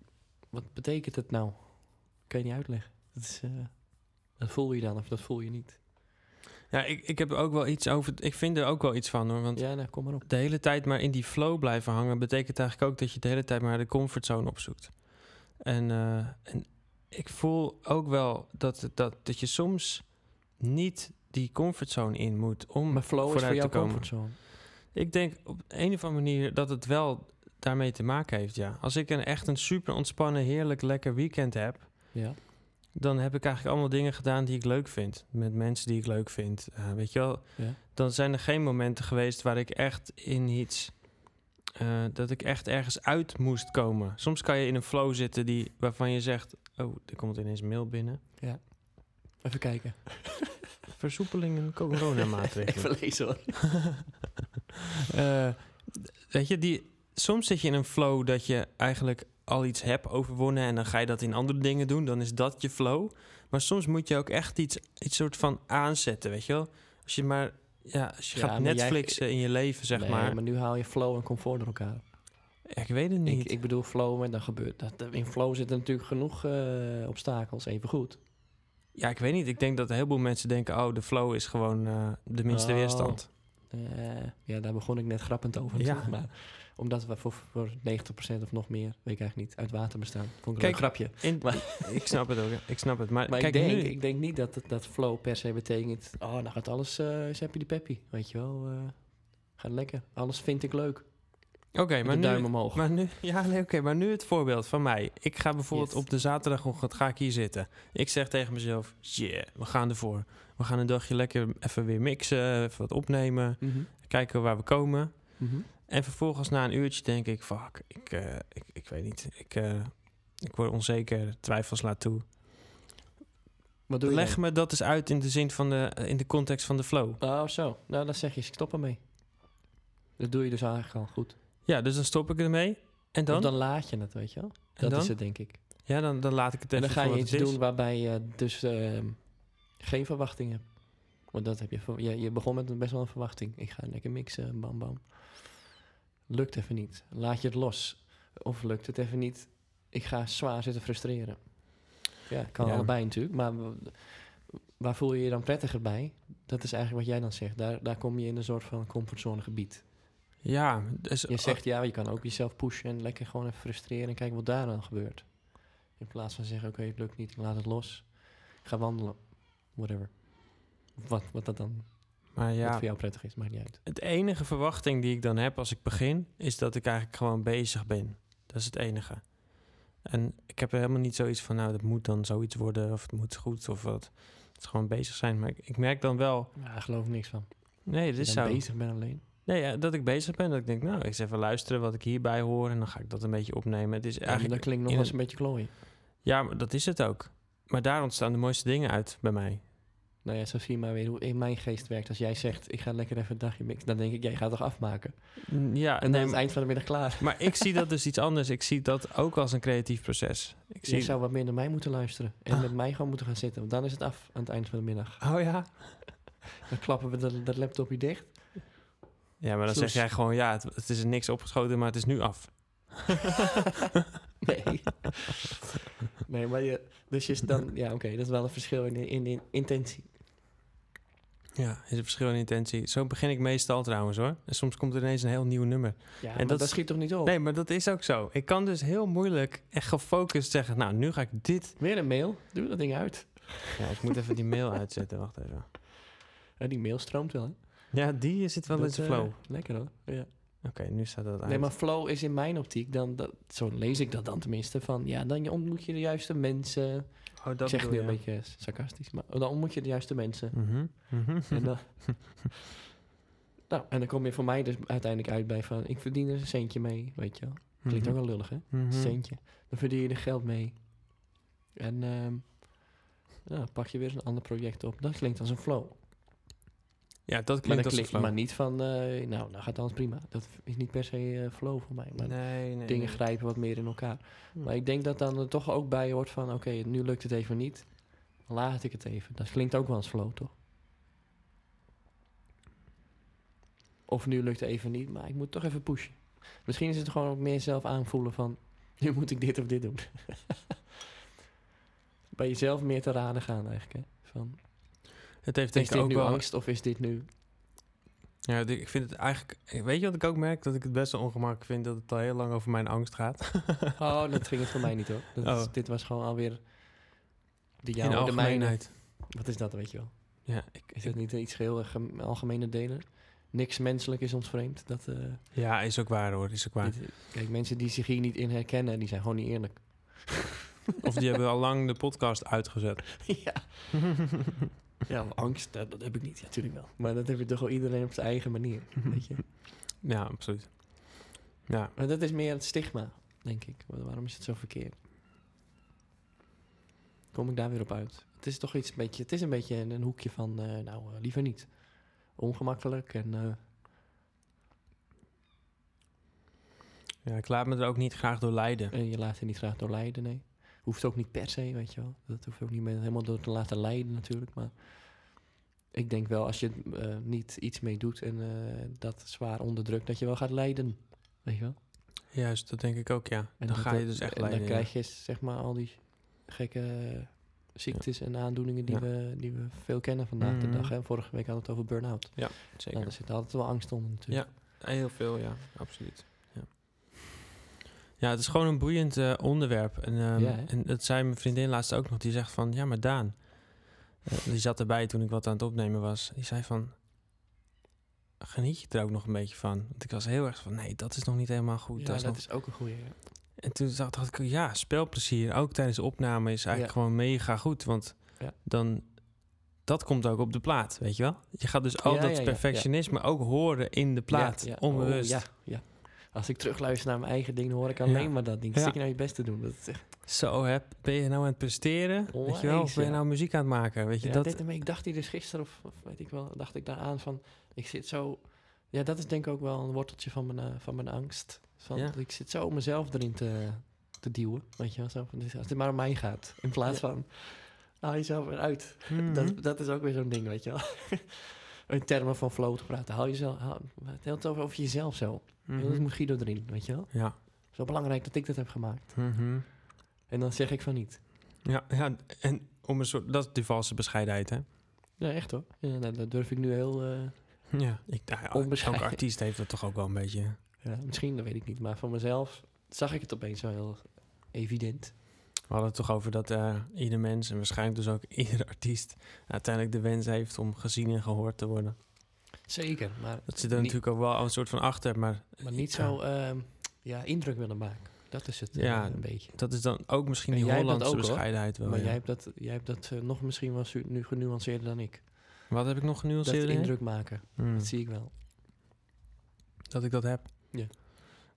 wat betekent het nou? Kan je niet uitleggen. Dat, is, eh, dat voel je dan of dat voel je niet. Ja, ik, ik heb ook wel iets over. Ik vind er ook wel iets van hoor. Want Ja, nou, kom maar op. de hele tijd maar in die flow blijven hangen, betekent eigenlijk ook dat je de hele tijd maar de comfortzone opzoekt. En, eh, en ik voel ook wel dat, dat, dat je soms niet die comfortzone in moet om Maar flow is voor jou te komen. comfortzone. Ik denk op een of andere manier dat het wel daarmee te maken heeft, ja. Als ik een echt een super ontspannen, heerlijk, lekker weekend heb, Ja. dan heb ik eigenlijk allemaal dingen gedaan die ik leuk vind. Met mensen die ik leuk vind. Eh, weet je wel, ja. dan zijn er geen momenten geweest waar ik echt in iets. eh, dat ik echt ergens uit moest komen. Soms kan je in een flow zitten die, waarvan je zegt: Oh, er komt ineens mail binnen. Even kijken. Versoepelingen coronamaatregelen. Even lezen hoor. Eh, weet je, die, soms zit je in een flow dat je eigenlijk al iets hebt overwonnen en dan ga je dat in andere dingen doen. Dan is dat je flow. Maar soms moet je ook echt iets, iets soort van aanzetten, weet je wel. Als je maar, ja, als je Ja, gaat jij- Netflixen in je leven, zeg Nee, maar. maar nu haal je flow en comfort door elkaar. Ja, ik weet het niet. Ik, ik bedoel flow en dan gebeurt dat. In flow zitten natuurlijk genoeg eh, obstakels, even goed. Ja, ik weet niet. Ik denk dat een heleboel mensen denken... oh, de flow is gewoon eh, de minste Oh. weerstand. Eh, ja, daar begon ik net grappend over. Ja. Maar omdat we voor, voor 90% of nog meer, weet ik eigenlijk niet, uit water bestaan. Vond ik Kijk, een grapje. In, Maar- ik snap het ook, ik snap het. Maar, Maar kijk, ik, denk, nu... ik denk niet dat, dat flow per se betekent... oh, nou gaat alles uh, happy de peppy, weet je wel. eh, gaat lekker. Alles vind ik leuk. Oké, maar de nu... duim omhoog. Maar nu, ja, nee, oké, maar nu het voorbeeld van mij. Ik ga bijvoorbeeld Yes. op de zaterdagochtend ga ik hier zitten. Ik zeg tegen mezelf, yeah, we gaan ervoor. We gaan een dagje lekker even weer mixen, even wat opnemen, Mhm, kijken waar we komen. mhm. En vervolgens na een uurtje denk ik, fuck, ik, eh, ik, ik weet niet. Ik, eh, ik word onzeker, twijfels laat toe. Wat doe je Leg dan? me dat eens uit in de zin van de, in de context van de flow. Oh, zo. Nou, dan zeg je, ik stop ermee. Dat doe je dus eigenlijk al goed. Ja, dus dan stop ik ermee. En dan? Of dan laat je het, weet je wel. Dat dan? is het, denk ik. Ja, dan, dan laat ik het En dan ga je iets doen waarbij je dus ehm, geen verwachting hebt. Want dat heb je, je. Je begon met een best wel een verwachting. Ik ga lekker mixen, bam bam. Lukt even niet. Laat je het los. Of lukt het even niet. Ik ga zwaar zitten frustreren. Ja, kan Ja. allebei natuurlijk. Maar waar voel je je dan prettiger bij? Dat is eigenlijk wat jij dan zegt. Daar, daar kom je in een soort van comfortzone gebied. Ja, dus, Je zegt ja, je kan ook jezelf pushen en lekker gewoon even frustreren en kijken wat daar dan gebeurt. In plaats van zeggen, oké, het lukt niet, ik laat het los. Ik ga wandelen. Whatever. Wat, wat dat dan maar wat ja, voor jou prettig is, maakt niet uit. het enige verwachting die ik dan heb als ik begin, is dat ik eigenlijk gewoon bezig ben. Dat is het enige. En ik heb er helemaal niet zoiets van, nou, dat moet dan zoiets worden, of het moet goed, of wat. Het is gewoon bezig zijn. Maar ik, ik merk dan wel, Ja, daar geloof ik niks van. nee, Als is zo. bezig bent alleen. Nee, ja, dat ik bezig ben, dat ik denk, nou, eens even luisteren wat ik hierbij hoor, en dan ga ik dat een beetje opnemen. Het is Ja, eigenlijk, dat klinkt nog eens een- een beetje klooien. ja, maar dat is het ook. Maar daar ontstaan de mooiste dingen uit bij mij. Nou ja, zo zie je maar weer hoe in mijn geest werkt. Als jij zegt, ik ga lekker even een dagje mixen, dan denk ik, jij gaat toch afmaken? Mm, Ja, En dan nee, is het eind van de middag klaar. Maar ik zie dat dus iets anders. Ik zie dat ook als een creatief proces. Ik Je zie... zou wat meer naar mij moeten luisteren. En Ah. met mij gewoon moeten gaan zitten. Want dan is het af aan het eind van de middag. Oh ja? Dan klappen we dat, dat laptopje dicht. Ja, maar dan zeg jij gewoon, ja, het, het is niks opgeschoten, maar het is nu af. Nee. nee, maar je... Dus je is dan... Ja, oké, dat is wel een verschil in, in, in intentie. Ja, is een verschil in intentie. Zo begin ik meestal trouwens hoor. En soms komt er ineens een heel nieuw nummer. Ja, En maar dat dat, schiet toch niet op? Nee, maar dat is ook zo. Ik kan dus heel moeilijk echt gefocust zeggen, nou, nu ga ik dit... Weer een mail. Doe dat ding uit. Ja, ik moet even die mail uitzetten. Wacht even. Ja, die mail stroomt wel, hè? Ja, die zit wel in Dat, zijn eh, flow. lekker, hoor. Ja. Oké, nu staat dat uit. Nee, maar flow is in mijn optiek dan... Dat, zo lees ik dat dan tenminste. Van, ja, dan ontmoet je de juiste mensen. oh, dat ik zeg nu bedoel een je. beetje sarcastisch. Maar dan ontmoet je de juiste mensen. Mhm, mhm. En dan, nou, en dan kom je voor mij dus uiteindelijk uit bij van... Ik verdien er een centje mee, weet je wel. Klinkt ook wel lullig, hè? Mhm. Centje. Dan verdien je er geld mee. En ehm nou, pak je weer een ander project op. Dat klinkt als een flow. Ja, dat Maar, klinkt als flow. maar niet van, eh, nou, nou gaat alles prima. Dat is niet per se eh, flow voor mij. Maar nee, nee. dingen nee. grijpen wat meer in elkaar. Hm. Maar ik denk dat dan er toch ook bij hoort van... Oké, nu lukt het even niet. Laat ik het even. Dat klinkt ook wel als flow, toch? Of nu lukt het even niet, maar ik moet toch even pushen. Misschien is het gewoon ook meer zelf aanvoelen van... Nu moet ik dit of dit doen. bij jezelf meer te raden gaan eigenlijk, hè? Van, Het heeft is denk ik dit ook nu wel... angst of is dit nu... Ja, ik vind het eigenlijk... Weet je wat ik ook merk? Dat ik het best wel ongemakkelijk vind dat het al heel lang over mijn angst gaat. Oh, dat ging het voor mij niet hoor. Dat is- Oh. dit was gewoon alweer... De In jouwe, de mijne. Wat is dat, weet je wel? Ja, ik, Is dat niet iets geheel gem- algemene delen? Niks menselijk is ons vreemd. Dat, eh, ja, is ook waar hoor. Is ook waar. dit- kijk, mensen die zich hier niet in herkennen, die zijn gewoon niet eerlijk. Of die hebben al lang de podcast uitgezet. ja. ja, angst, dat, dat heb ik niet. Ja, natuurlijk wel. Maar dat heb je toch wel iedereen op zijn eigen manier, weet je. Ja, absoluut. Ja, Maar dat is meer het stigma, denk ik. Wa- Waarom is het zo verkeerd? Kom ik daar weer op uit? Het is toch iets een beetje, het is een beetje een, een hoekje van, eh, nou, eh, liever niet. Ongemakkelijk en eh, ja, ik laat me er ook niet graag door leiden. En je laat je niet graag door leiden, nee. Hoeft ook niet per se, weet je wel. Dat hoeft ook niet meer helemaal door te laten leiden natuurlijk. Maar ik denk wel, als je eh, niet iets mee doet en eh, dat zwaar onderdrukt, dat je wel gaat lijden. Weet je wel? Juist, dat denk ik ook, ja. En dan ga je dus echt en leiden. dan ja. krijg je zeg maar al die gekke ziektes en aandoeningen die, Ja. we, die we veel kennen vandaag de Mhm. dag. Hè? Vorige week hadden we het over burn-out. Zeker. Nou, daar zit altijd wel angst onder natuurlijk. Heel veel, ja. Absoluut. Ja, het is gewoon een boeiend eh, onderwerp. En, ehm, Ja, en dat zei mijn vriendin laatst ook nog. Die zegt van, ja, maar Daan... eh, die zat erbij toen ik wat aan het opnemen was. Die zei van... Geniet je er ook nog een beetje van? Want ik was heel erg van, nee, dat is nog niet helemaal goed. Ja, dat is dat nog... is ook een goede. En toen dacht, ik, ja, spelplezier, ook tijdens de opname, is eigenlijk gewoon mega goed. Want dan, dat komt ook op de plaat, weet je wel? Je gaat dus al dat perfectionisme ook horen in de plaat, onbewust. Oh, ja, ja. Als ik terugluister naar mijn eigen ding, hoor ik alleen Ja. maar dat ding. Ja. Stik je nou je best te doen. Dat is echt... Zo, hè, ben je nou aan het presteren? weet je wel? Of ben je nou muziek aan het maken? Weet je, Ja, dat... dit, ik dacht hier dus gisteren, of, of weet ik wel, dacht ik daar aan van, ik zit zo... Ja, dat is denk ik ook wel een worteltje van mijn, eh, van mijn angst. Van. Ik zit zo mezelf erin te, te duwen, weet je wel. Zo, van, dus als het maar om mij gaat, in plaats van, haal jezelf eruit. Mhm. Dat, dat is ook weer zo'n ding, weet je wel. In termen van flow te praten. Hou jezelf, hou, het over, over jezelf zo. Mhm. Dat moet Guido erin, weet je wel. Ja. Zo belangrijk dat ik dat heb gemaakt. Mhm. En dan zeg ik van niet. ja. Ja, en om een soort... Dat is die valse bescheidenheid, hè? Ja, echt hoor. Ja, nou, dat durf ik nu heel... eh, Ja. Ik, nou elke artiest heeft dat toch ook wel een beetje... Ja, misschien, dat weet ik niet. Maar van mezelf zag ik het opeens zo heel evident. We hadden het toch over dat eh, ieder mens, en waarschijnlijk dus ook iedere artiest... uiteindelijk de wens heeft om gezien en gehoord te worden. Zeker, maar, Dat zit er niet, natuurlijk ook wel een soort van achter, maar... maar niet zo ehm, ja, indruk willen maken. Dat is het eh, Ja, een beetje. Dat is dan ook misschien En die dat Hollandse ook, bescheidenheid wel. maar ja. jij hebt dat, jij hebt dat eh, nog misschien wel nu genuanceerder dan ik. Wat heb ik nog Dat genuanceerd? indruk maken, Hmm. dat zie ik wel. Dat ik dat heb? Ja.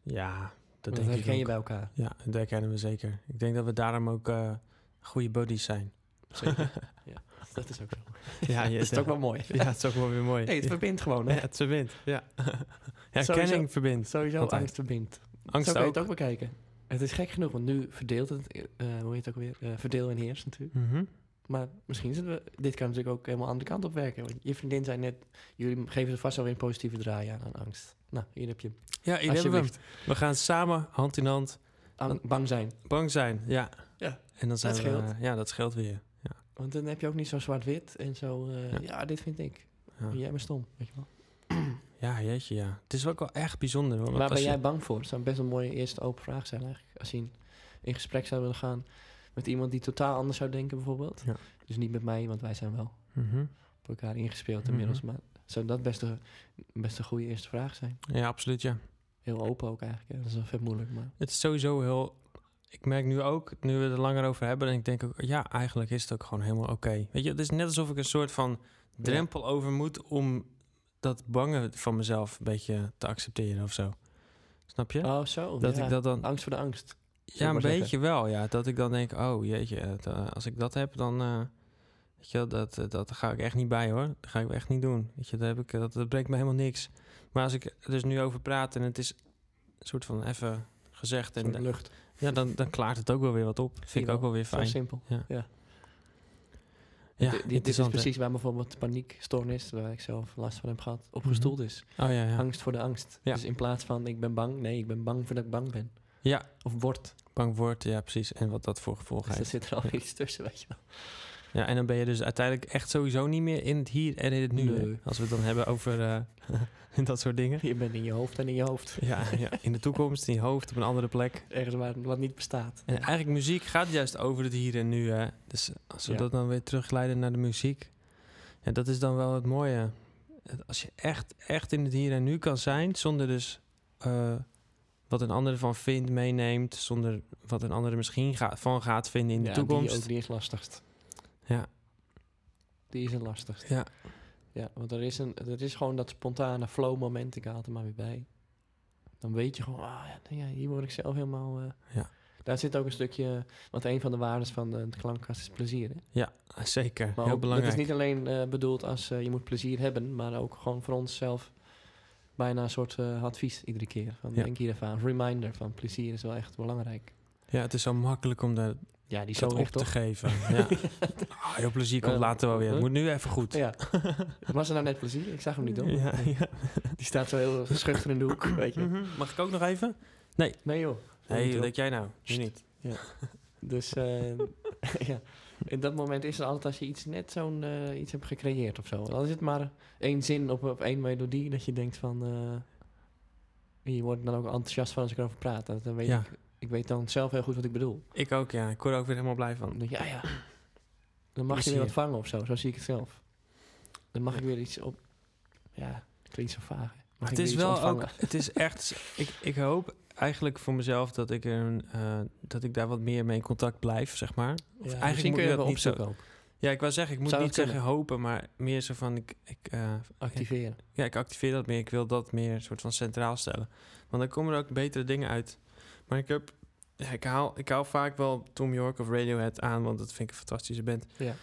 Ja, dat, Dat, denk ik herken je bij elkaar. Ja, dat herkennen we zeker. Ik denk dat we daarom ook eh, goede buddies zijn. Zeker. ja, dat is ook zo. Ja, je, dat is ook wel mooi. Ja, het is ook wel weer mooi. Hey, het verbindt gewoon, hè? Ja, het verbindt. Ja. ja, Sowieso. kenning verbindt. Sowieso angst verbindt. Angst Zo kan je ook. het ook bekijken. Het is gek genoeg, want nu verdeelt het, eh, hoe heet het ook weer? Eh, verdeel en heers natuurlijk. Mhm. Maar misschien zitten we, dit kan natuurlijk ook helemaal aan de kant op werken. Want je vriendin zei net, jullie geven er vast wel weer een positieve draai aan, aan angst. Nou, hier heb je Ja, hier hebben we. We gaan samen hand in hand Ang- bang zijn. bang zijn. Ja. Ja, En dan zijn dat we, scheelt. eh, ja, dat scheelt weer. Want dan heb je ook niet zo zwart-wit en zo, eh, Ja. ja. dit vind ik. Ja. Jij bent stom, weet je wel. ja, jeetje, ja. Het is ook wel echt bijzonder. Hoor, Waar ben je- jij bang voor? Dat zou best een mooie eerste open vraag zijn eigenlijk. Als je in, in gesprek zou willen gaan met iemand die totaal anders zou denken bijvoorbeeld. Ja. Dus niet met mij, want wij zijn wel Mhm. op elkaar ingespeeld Mhm. inmiddels. Maar zou dat best een, best een goede eerste vraag zijn? Ja, absoluut, ja. Heel open ook eigenlijk. Ja. Dat is wel vet moeilijk, maar... Het is sowieso heel... Ik merk nu ook, nu we er langer over hebben... en ik denk ook, ja, eigenlijk is het ook gewoon helemaal oké. Weet je, het is net alsof ik een soort van drempel over moet... om dat bange van mezelf een beetje te accepteren of zo. Snap je? Oh, zo. dat ja. ik dat dan... Angst voor de angst. Ja, een zeggen. beetje wel, ja. Dat ik dan denk, oh jeetje, het, eh, als ik dat heb, dan... eh, weet je, dat, eh, dat ga ik echt niet bij, hoor. Dat ga ik echt niet doen. Weet je, dat, heb ik, dat, dat brengt me helemaal niks. Maar als ik er dus nu over praat en het is een soort van even gezegd... En lucht. Ja, dan, dan klaart het ook wel weer wat op. Vind ik ook wel weer Zo fijn. simpel. Ja. Ja. Ja, Dit- is precies waar bijvoorbeeld paniekstoornis, waar ik zelf last van heb gehad, op Mhm. gestoeld is. Oh ja, ja. Angst voor de angst. Ja. Dus in plaats van ik ben bang, nee, ik ben bang voor dat ik bang ben. Ja, Of word. bang wordt, ja precies. En wat dat voor gevolg Dus er heeft. zit er al iets tussen, weet je wel. Ja, en dan ben je dus uiteindelijk echt sowieso niet meer in het hier en in het nu. Nee. Als we het dan hebben over eh, dat soort dingen. Je bent in je hoofd en in je hoofd. Ja, ja, in de toekomst, in je hoofd, op een andere plek. Ergens waar wat niet bestaat. En eigenlijk muziek gaat juist over het hier en nu. Hè? Dus als we Ja. dat dan weer terugleiden naar de muziek. Ja, dat is dan wel het mooie. Als je echt, echt in het hier en nu kan zijn, zonder dus eh, wat een ander ervan vindt, meeneemt. Zonder wat een ander er misschien van gaat vinden in de Ja, toekomst. Die, ook, die is lastigst. Ja, Die is het lastigst. ja. Ja, want er is, een, er is gewoon dat spontane flow moment. Ik haal het er maar weer bij. Dan weet je gewoon, ah ja, hier word ik zelf helemaal... eh. Ja. Daar zit ook een stukje... Want een van de waarden van de, de klankkast is plezier. Hè? ja zeker. Maar Heel ook, belangrijk. dat is niet alleen eh, bedoeld als eh, je moet plezier hebben... maar ook gewoon voor onszelf bijna een soort eh, advies iedere keer. Van, Ja. Denk hier even aan. Reminder van plezier is wel echt belangrijk. Ja, het is zo makkelijk om daar Ja, die dat zo op echt te toch? geven. Ja. Ah, heel plezier komt later wel weer. Het moet nu even goed. Ja. Was er nou net plezier? Ik zag hem niet doen. Ja, ja. Die staat zo heel schuchter in de hoek, weet je. Mhm. Mag ik ook nog even? Nee joh. Nee, joh. denk jij nou? Nu niet. Dus eh, ja, in dat moment is er altijd als je iets net zo'n eh, iets hebt gecreëerd of zo. Dan is het maar één zin op, op één melodie dat je denkt van... eh je wordt dan ook enthousiast van als ik erover praat. Dat- Dan weet Ja. ik, ik weet dan zelf heel goed wat ik bedoel. Ik ook, ja. Ik word er ook weer helemaal blij Dan van. je, ja ja, dan mag je weer wat vangen of zo. Zo zie ik het zelf. Dan mag ik weer iets op... Ja, klinkt zo vaag. het ik is wel ook, het is echt, ik, ik hoop eigenlijk voor mezelf dat ik, er een, eh, dat ik daar wat meer mee in contact blijf, zeg maar. Of Ja, eigenlijk moet je dat niet zo. ook. Ja, ik wou zeggen, ik moet Zou niet zeggen hopen, maar meer zo van, ik, ik, eh, Activeren. ja, ik activeer dat meer. Ik wil dat meer soort van centraal stellen. Want dan komen er ook betere dingen uit. Maar ik heb ja, ik, haal, ik haal vaak wel Tom York of Radiohead aan, want dat vind ik een fantastische band. Ja.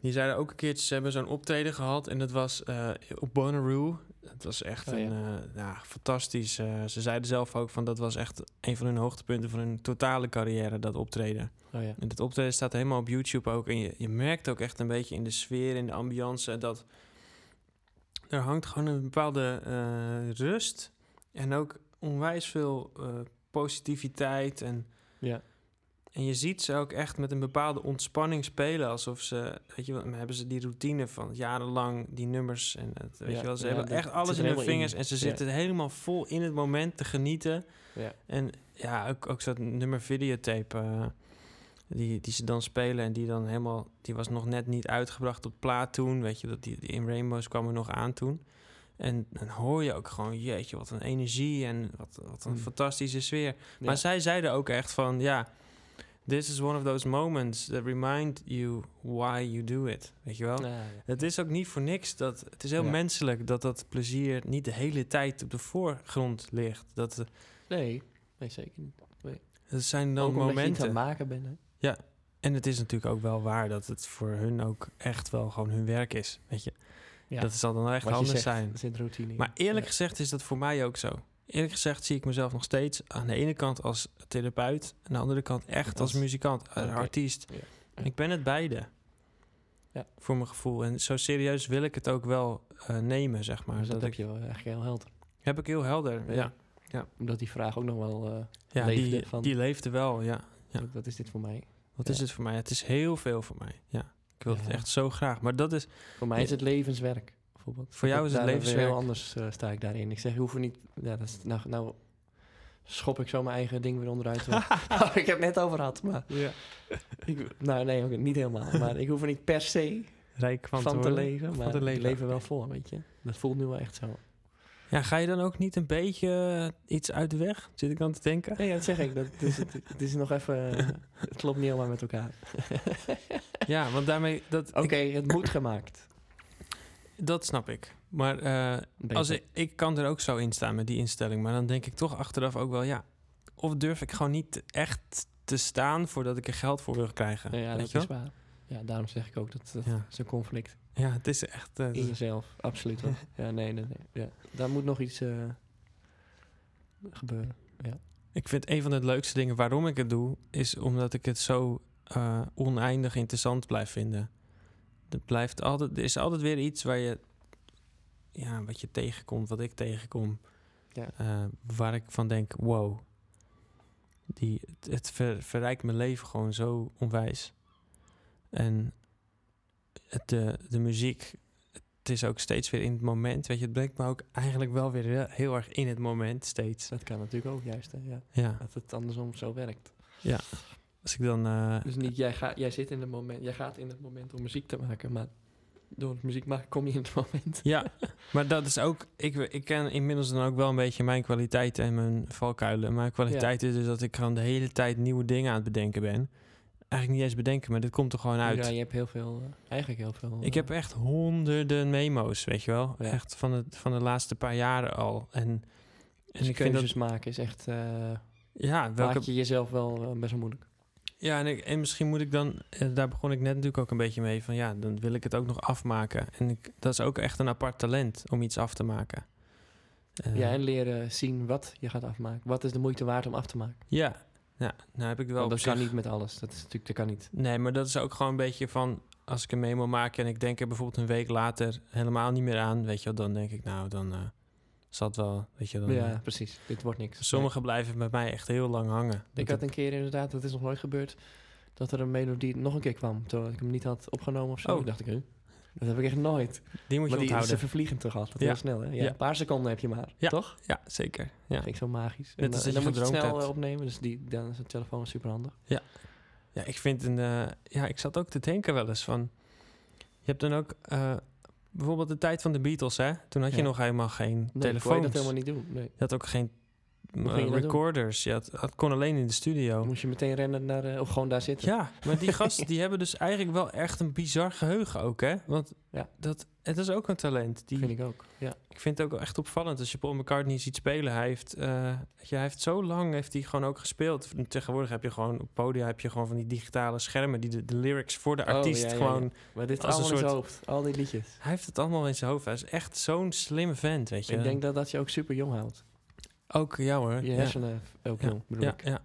Die zeiden ook een keertje, ze hebben zo'n optreden gehad en dat was eh, op Bonnaroo. Het was echt Oh, ja. een, eh, ja, fantastisch. eh, ze zeiden zelf ook van dat was echt een van hun hoogtepunten van hun totale carrière, dat optreden. Oh ja. En dat optreden staat helemaal op YouTube ook. En je, je merkt ook echt een beetje in de sfeer, in de ambiance, dat er hangt gewoon een bepaalde rust. En ook onwijs veel positiviteit. En, Ja. en je ziet ze ook echt met een bepaalde ontspanning spelen. Alsof ze, weet je wel, hebben ze die routine van jarenlang die nummers. En het, weet Ja, je wel, ze ja, hebben echt alles in hun in. vingers. En ze zitten helemaal vol in het moment te genieten. Ja. En ja, ook, ook zo'n nummer videotape eh, die, die ze dan spelen en die dan helemaal, die was nog net niet uitgebracht op plaat toen, weet je, dat die, die in Rainbows kwam er nog aan toen. En dan hoor je ook gewoon, jeetje, wat een energie en wat, wat een Mm. fantastische sfeer. Ja. Maar zij zeiden ook echt van, ja, this is one of those moments that remind you why you do it, weet je wel. Ja. Het is ook niet voor niks dat het is heel Ja. menselijk dat dat plezier niet de hele tijd op de voorgrond ligt. Dat eh, Nee, nee, zeker niet. het zijn dan Ook omdat je aan momenten. het maken bent. Hè? En het is natuurlijk ook wel waar dat het voor hun ook echt wel gewoon hun werk is. Weet je, Ja. dat zal dan echt Wat anders zegt, zijn. Zit routine in. Maar eerlijk Ja. gezegd is dat voor mij ook zo. Eerlijk gezegd zie ik mezelf nog steeds aan de ene kant als therapeut, en aan de andere kant echt als, muzikant, artiest. Ja. Ik ben het beide. Ja. Voor mijn gevoel. En zo serieus wil ik het ook wel eh, nemen, zeg maar. Dus dat, dat heb ik, je wel eigenlijk heel helder. heb ik heel helder. Ja, Ja. Omdat die vraag ook nog wel... eh, ja Leefde die, van- die leefde wel. Ja. Ja. Wat is dit voor mij? Wat is het voor mij? Het is heel veel voor mij. Ja. Ik wil het echt zo graag. Maar dat is, Voor mij is het levenswerk, bijvoorbeeld. Voor jou is het levenswerk. Heel anders eh, sta ik daarin. Ik zeg, je hoeft er niet... Ja, dat is, nou, nou schop ik zo mijn eigen ding weer onderuit. ik heb het net over had, maar... ja. Ik, nou, nee, ook niet helemaal. Maar ik hoef er niet per se rijk van, van, te, leven. Maar ik leef er wel voor, weet je. Dat voelt nu wel echt zo. Ja, ga je dan ook niet een beetje eh, iets uit de weg? Zit ik dan te denken? Nee, ja, dat zeg ik. Dat is, het, het is nog even... eh, het klopt niet helemaal met elkaar. Ja, want daarmee... Dat, Oké, het moet gemaakt. dat snap ik. Maar eh, als ik, ik kan er ook zo in staan met die instelling. Maar dan denk ik toch achteraf ook wel, ja... Of durf ik gewoon niet echt te staan voordat ik er geld voor wil krijgen? Ja, dat is waar. Ja, daarom zeg ik ook dat dat Ja. is een conflict Ja, het is echt... eh, in jezelf. Absoluut wel. Ja, nee, nee, nee. Ja. Daar moet nog iets eh, gebeuren. Ik vind een van de leukste dingen waarom ik het doe, is omdat ik het zo eh, oneindig interessant blijf vinden. Er, blijft altijd, er is altijd weer iets waar je, ja, wat je tegenkomt, wat ik tegenkom, Ja. waar ik van denk, wow, die, het, het ver- verrijkt mijn leven gewoon zo onwijs. En het, de, de muziek, het is ook steeds weer in het moment, weet je, het brengt me ook eigenlijk wel weer heel, erg in het moment steeds. Dat kan natuurlijk ook juist, hè. Ja. Ja, Dat het andersom zo werkt. als ik dan... eh, Dus niet, jij, gaat, jij zit in het moment, jij gaat in het moment om muziek te maken, maar door het muziek maken kom je in het moment. Ja, maar dat is ook... Ik, ik ken inmiddels dan ook wel een beetje mijn kwaliteiten en mijn valkuilen. Mijn kwaliteit is dus dat ik gewoon de hele tijd nieuwe dingen aan het bedenken ben. Eigenlijk niet eens bedenken, maar dit komt er gewoon uit. Ja, je hebt heel veel, eh, eigenlijk heel veel. Ik eh, heb echt honderden memo's, weet je wel. Ja. Echt van de, van de laatste paar jaren al. En, en dus ik vind keuzes dat... maken is echt, eh Ja, welke, maak je jezelf wel eh, best wel moeilijk. ja en, ik, en misschien moet ik dan... eh, Daar begon ik net natuurlijk ook een beetje mee. Van ja, dan wil ik het ook nog afmaken. En ik, dat is ook echt een apart talent om iets af te maken. Eh, ja, en leren zien wat je gaat afmaken. Wat is de moeite waard om af te maken? Ja, ja nou heb ik wel Want dat op kan zich- niet met alles. Dat is natuurlijk, dat kan niet. Nee, maar dat is ook gewoon een beetje van... Als ik een memo maak en ik denk er bijvoorbeeld een week later helemaal niet meer aan... Weet je wel, dan denk ik nou, dan eh zal het wel... Weet je, dan, ja, eh, precies. Dit wordt niks. Sommige blijven bij mij echt heel lang hangen. Ik had een keer inderdaad, dat is nog nooit gebeurd, dat er een melodie nog een keer kwam. Terwijl ik hem niet had opgenomen of zo. Oh. Ik dacht ik, huh? Dat heb ik echt nooit. Die moet je Maar die, onthouden. ze vervliegen toch altijd Ja. heel snel. Hè? Ja, Ja. Een paar seconden heb je maar, Ja. toch? Ja, zeker. Ja. Dat vind ik zo magisch. En, dan- en je dan moet je het snel hebt. eh, opnemen, dus die, dan is de telefoon super handig. ja, ik vind een... eh, ja, ik zat ook te denken wel eens van... Je hebt dan ook... eh, bijvoorbeeld de tijd van de Beatles, hè? Toen had je Ja. nog helemaal geen Nee, ik telefoons. dat helemaal niet doen. Nee. Je had ook geen Eh, recorders. Ja, het, het kon alleen in de studio. Moest je meteen rennen naar... eh, of gewoon daar zitten? Ja, maar die gasten die hebben dus eigenlijk wel echt een bizar geheugen ook, hè? Want Ja. dat, het is ook een talent. Die, Vind ik ook. Ja. Ik vind het ook echt opvallend als je Paul McCartney ziet spelen. Hij heeft, eh, je, hij heeft zo lang heeft hij gewoon ook gespeeld. Tegenwoordig heb je gewoon op podia heb je gewoon van die digitale schermen die de, de lyrics voor de Oh, artiest ja, ja, gewoon. ja. Maar dit is als een allemaal in zijn soort- hoofd. Al die liedjes. Hij heeft het allemaal in zijn hoofd. Hij is echt zo'n slimme vent, weet je. Ik denk dat dat je ook super jong houdt. Ook ja hoor. Je hersenen ook bedoel ja, ik. ja.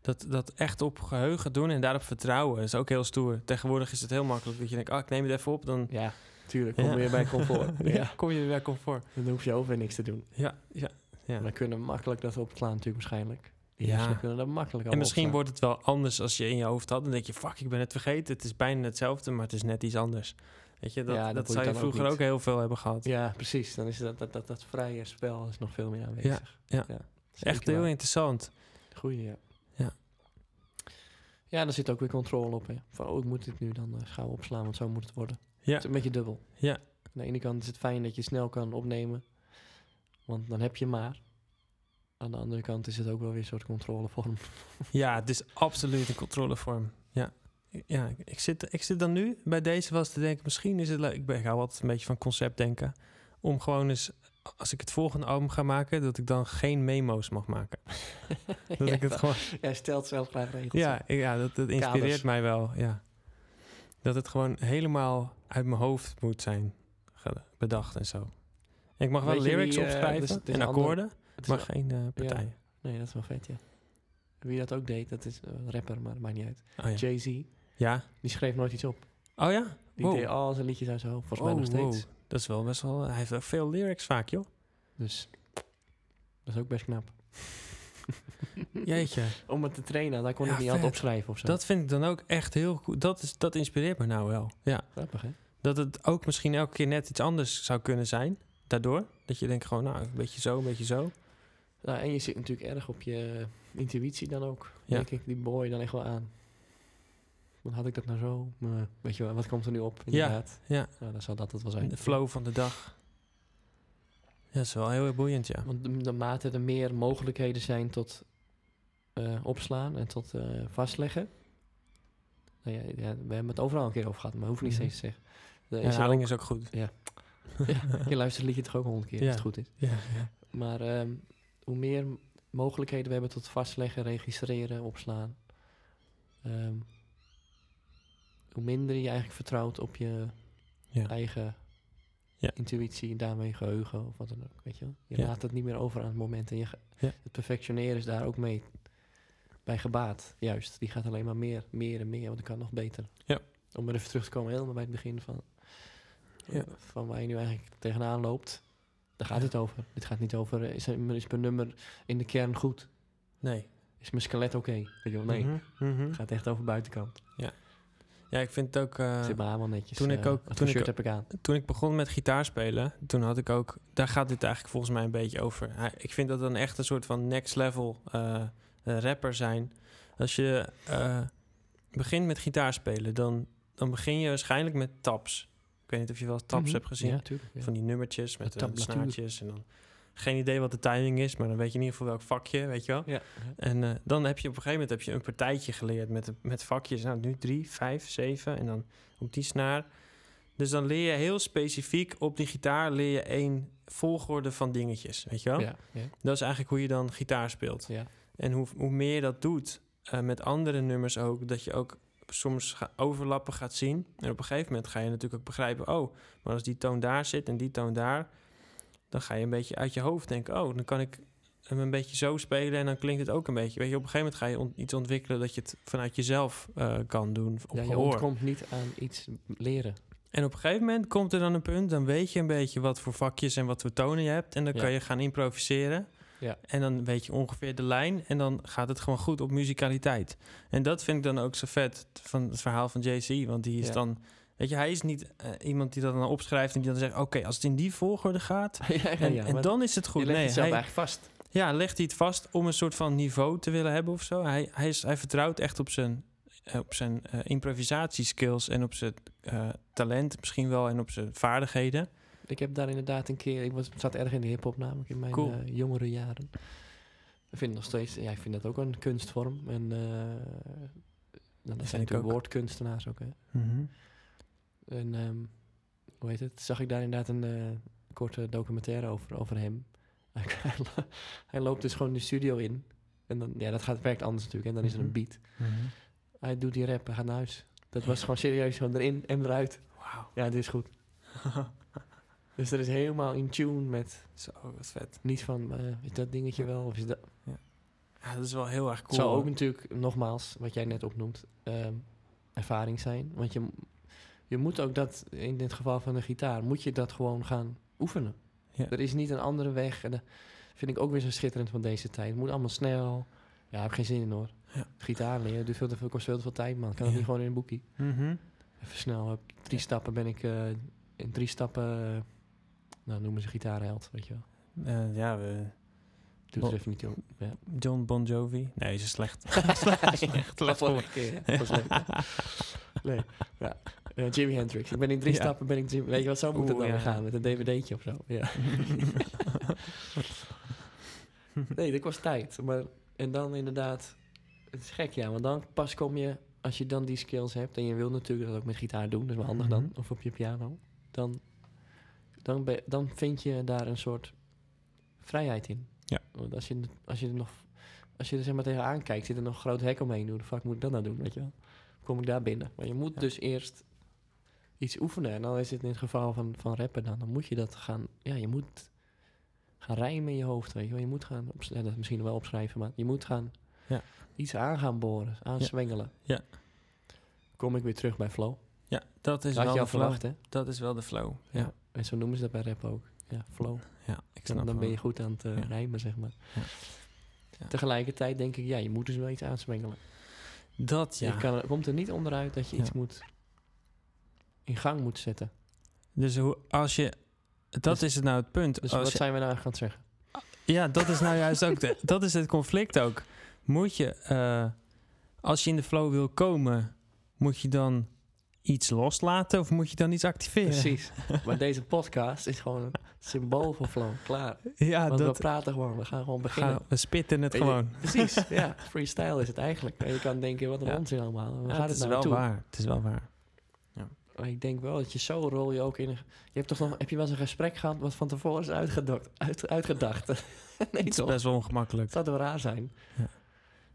Dat, dat echt op geheugen doen en daarop vertrouwen is ook heel stoer. Tegenwoordig is het heel makkelijk dat je denkt, ah, ik neem het even op, dan Ja, tuurlijk. Kom Ja. weer bij comfort. ja. kom je weer bij comfort. Dan hoef je weer niks te doen. Ja, ja, ja. Dan kunnen we makkelijk dat opslaan natuurlijk waarschijnlijk. Ja. hersenen kunnen dat makkelijk En misschien opslaan. wordt het wel anders als je in je hoofd had. Dan denk je, fuck, ik ben het vergeten. Het is bijna hetzelfde, maar het is net iets anders. Weet je, dat, Ja, dat zou je ook vroeger ook, heel veel hebben gehad. Ja, precies. Dan is dat, dat, dat, dat vrije spel is nog veel meer aanwezig. ja. Echt heel interessant. Goeie, ja. Ja. Ja, daar zit ook weer controle op. Hè. Van, oh, ik moet dit nu dan eh, gauw opslaan, want zo moet het worden. Ja. Het is een beetje dubbel. Ja. Aan de ene kant is het fijn dat je snel kan opnemen, want dan heb je maar. Aan de andere kant is het ook wel weer een soort controlevorm. Ja, het is absoluut een controlevorm. Ja. Ik zit, ik zit dan nu bij deze eens te denken, misschien is het leuk. Ik, ben, ik hou altijd een beetje van concept denken. Om gewoon eens, als ik het volgende album ga maken, dat ik dan geen memo's mag maken. Dat ja, ik het gewoon Jij stelt zelf graag regels. Ja, ja dat, dat inspireert Kaders. mij wel. Ja. Dat het gewoon helemaal uit mijn hoofd moet zijn bedacht en zo. En ik mag wel Weet lyrics eh, opschrijven dus en akkoorden, maar wel- geen eh, partijen. Nee, dat is wel vet, ja. Wie dat ook deed, dat is een rapper, maar dat maakt niet uit. Oh, ja. Jay-Z, ja. die schreef nooit iets op. Oh ja? Die Wow. deed al zijn liedjes uit zijn hoofd, volgens mij Oh, nog steeds. wow. Dat is wel best wel... Hij heeft wel veel lyrics vaak, joh. Dus dat is ook best knap. Jeetje. Om het te trainen, daar kon Ja, ik niet altijd vet. opschrijven of zo. Dat vind ik dan ook echt heel goed. Dat, is, dat inspireert me nou wel. Ja. Grappig, hè? Dat het ook misschien elke keer net iets anders zou kunnen zijn. Daardoor. Dat je denkt gewoon, nou, een beetje zo, een beetje zo. Nou, en je zit natuurlijk erg op je intuïtie dan ook. Ja. Denk ik, die boy dan echt wel aan. Dan had ik dat nou zo. Maar weet je wel, wat komt er nu op? Inderdaad. ja. Nou, dan zal dat het wel zijn. De flow van de dag. Ja, dat is wel heel erg boeiend, ja. Want de, de mate er meer mogelijkheden zijn tot eh, opslaan en tot eh, vastleggen. Nou ja, ja, we hebben het overal een keer over gehad, maar hoef niet Mhm. steeds te zeggen. Er Ja, is ook- is ook goed. ja, je luistert het liedje toch ook honderd keer Ja. als het goed is. Ja, ja. Maar ehm, hoe meer mogelijkheden we hebben tot vastleggen, registreren, opslaan, ehm, hoe minder je eigenlijk vertrouwt op je Ja. eigen Ja. intuïtie en daarmee geheugen of wat dan ook. Weet je, wel? je Ja. laat het niet meer over aan het moment. En je, het perfectioneren is daar ook mee bij gebaat. Juist, die gaat alleen maar meer, meer en meer, want dat kan nog beter. Ja. Om er even terug te komen, helemaal bij het begin van, Ja. van waar je nu eigenlijk tegenaan loopt. Daar gaat het over. Dit gaat niet over, is, is mijn nummer in de kern goed? Nee. Is mijn skelet oké? Weet je wel, nee. Mhm, mhm. Het gaat echt over buitenkant. Ja, ik vind het ook... eh, Zit maar helemaal netjes. toen ik eh, ook- toen ik heb ik aan? toen ik begon met gitaarspelen, toen had ik ook... Daar gaat dit eigenlijk volgens mij een beetje over. Ik vind dat dan echt een soort van next level eh, rapper zijn. Als je begint met gitaarspelen, dan, dan begin je waarschijnlijk met taps. Ik weet niet of je wel taps Mhm. hebt gezien. Ja, tuurlijk. ja. Van die nummertjes met de snaartjes. En dan geen idee wat de timing is, maar dan weet je in ieder geval welk vakje, weet je wel. Ja. En eh, dan heb je op een gegeven moment heb je een partijtje geleerd met, met vakjes. Nou, nu drie, vijf, zeven en dan op die snaar. Dus dan leer je heel specifiek op die gitaar leer je één volgorde van dingetjes, weet je wel? Ja, ja, Dat is eigenlijk hoe je dan gitaar speelt. ja. En hoe, hoe meer je dat doet, eh, met andere nummers ook, dat je ook soms ga- overlappen gaat zien. En op een gegeven moment ga je natuurlijk ook begrijpen, oh, maar als die toon daar zit en die toon daar, dan ga je een beetje uit je hoofd denken, oh, dan kan ik hem een beetje zo spelen en dan klinkt het ook een beetje. Weet je, op een gegeven moment ga je on- iets ontwikkelen dat je het vanuit jezelf eh, kan doen op ja, je gehoor. ontkomt niet aan iets leren. En op een gegeven moment komt er dan een punt, dan weet je een beetje wat voor vakjes en wat voor tonen je hebt. En dan Ja. kan je gaan improviseren. Ja. En dan weet je ongeveer de lijn en dan gaat het gewoon goed op muzikaliteit. En dat vind ik dan ook zo vet van het verhaal van JC. Want die is Ja. dan, weet je, hij is niet eh, iemand die dat dan opschrijft en die dan zegt, oké, als het in die volgorde gaat, ja, ja, en, ja, en dan is het goed. je legt Nee, het zelf hij, eigenlijk vast. ja, legt hij het vast om een soort van niveau te willen hebben of zo. Hij, hij, is, hij vertrouwt echt op zijn, eh, op zijn eh, improvisatieskills en op zijn talent misschien wel en op zijn vaardigheden. Ik heb daar inderdaad een keer... Ik was, zat erg in de hiphop namelijk in mijn Cool. jongere jaren. Ik vind nog steeds, ja, ik vind dat ook een kunstvorm. En eh dat zijn natuurlijk woordkunstenaars ook, hè. Mhm. En ehm, hoe heet het? Zag ik daar inderdaad een eh, korte documentaire over, over hem. hij, lo- hij loopt dus gewoon de studio in. En dan, ja, dat gaat, werkt anders natuurlijk. En dan is er een Mhm. beat. Mhm. Hij doet die rap, hij gaat naar huis. Dat was gewoon serieus gewoon erin en eruit. Wauw. Ja, dit is goed. Dus dat is helemaal in tune met Zo, wat vet. niet van, eh, is dat dingetje wel? Of is dat... Ja, dat is wel heel erg Het cool. zou ook natuurlijk, nogmaals, wat jij net opnoemt, ehm, ervaring zijn. Want je, je moet ook dat, in dit geval van de gitaar, moet je dat gewoon gaan oefenen. Ja. Er is niet een andere weg. En dat vind ik ook weer zo schitterend van deze tijd. Het moet allemaal snel. Ja, ik heb geen zin in hoor. Ja. Gitaar leren duurt veel te veel, kost veel te veel tijd, man. Ik kan het Ja. niet gewoon in een boekje. Mhm. Even snel, drie stappen ben ik, eh, in drie stappen, eh, nou noemen ze gitaarheld, weet je wel. Eh, ja, we, Doe het even niet, joh. Ja. John Bon Jovi. Nee, is slecht. Slecht slecht leuk. Nee, ja. Jimi Hendrix. Ik ben in drie Ja. stappen, ben ik Jimi... Weet je wat, zo moet het dan ja. gaan, met een dvd'tje of zo. Ja. nee, dat kost tijd. Maar, en dan inderdaad... Het is gek, ja. Want dan pas kom je... Als je dan die skills hebt... En je wil natuurlijk dat ook met gitaar doen. Dat is wel handig dan. Mhm. Of op je piano. Dan, dan, ben- dan vind je daar een soort vrijheid in. Ja. Want als je, als je er nog... Als je er zeg maar tegenaan kijkt, zit er nog een groot hek omheen. Hoe de fuck moet ik dat nou doen, weet je wel? Kom ik daar binnen? Maar je moet Ja. dus eerst iets oefenen. En dan is het in het geval van, van rappen dan. Dan moet je dat gaan... Ja, je moet gaan rijmen in je hoofd, weet je wel. Je moet gaan... Ja, dat misschien wel opschrijven, maar je moet gaan... Ja. Iets aan gaan boren, aanswengelen. Ja. Kom ik weer terug bij flow. ja, dat is Dat wel je de al flow. verwacht, hè? Dat is wel de flow. Ja. Ja, En zo noemen ze dat bij rap ook. Ja, flow. ja ik Dan, snap dan wel. ben je goed aan het eh, Ja. rijmen, zeg maar. Ja. Ja. Tegelijkertijd denk ik, ja, je moet dus wel iets aanswengelen. Dat, ja. Je kan, komt er niet onderuit dat je Ja. iets moet in gang moet zetten. Dus hoe, als je... Dat Dus- is het nou het punt. Dus als wat je- zijn we nou aan het zeggen? Ja, dat is nou juist ook... De, dat is het conflict ook. Moet je... eh, als je in de flow wil komen... Moet je dan iets loslaten of moet je dan iets activeren? Precies. maar deze podcast is gewoon een symbool voor flow. Klaar. Ja, Want we dat... praten gewoon. We gaan gewoon beginnen. Gaan, we spitten het je, gewoon. Precies. Ja, freestyle is het eigenlijk. En je kan denken, wat een Ja. onzin allemaal. Waar Ja, gaat het het is nou wel toe? waar. Het is wel waar. Maar ik denk wel dat je zo rol je ook in... Je hebt toch nog... Heb je wel eens een gesprek gehad wat van tevoren is uitgedacht? Uit, uitgedacht? nee, Het is toch? best wel ongemakkelijk. Het zou wel raar zijn. Ja.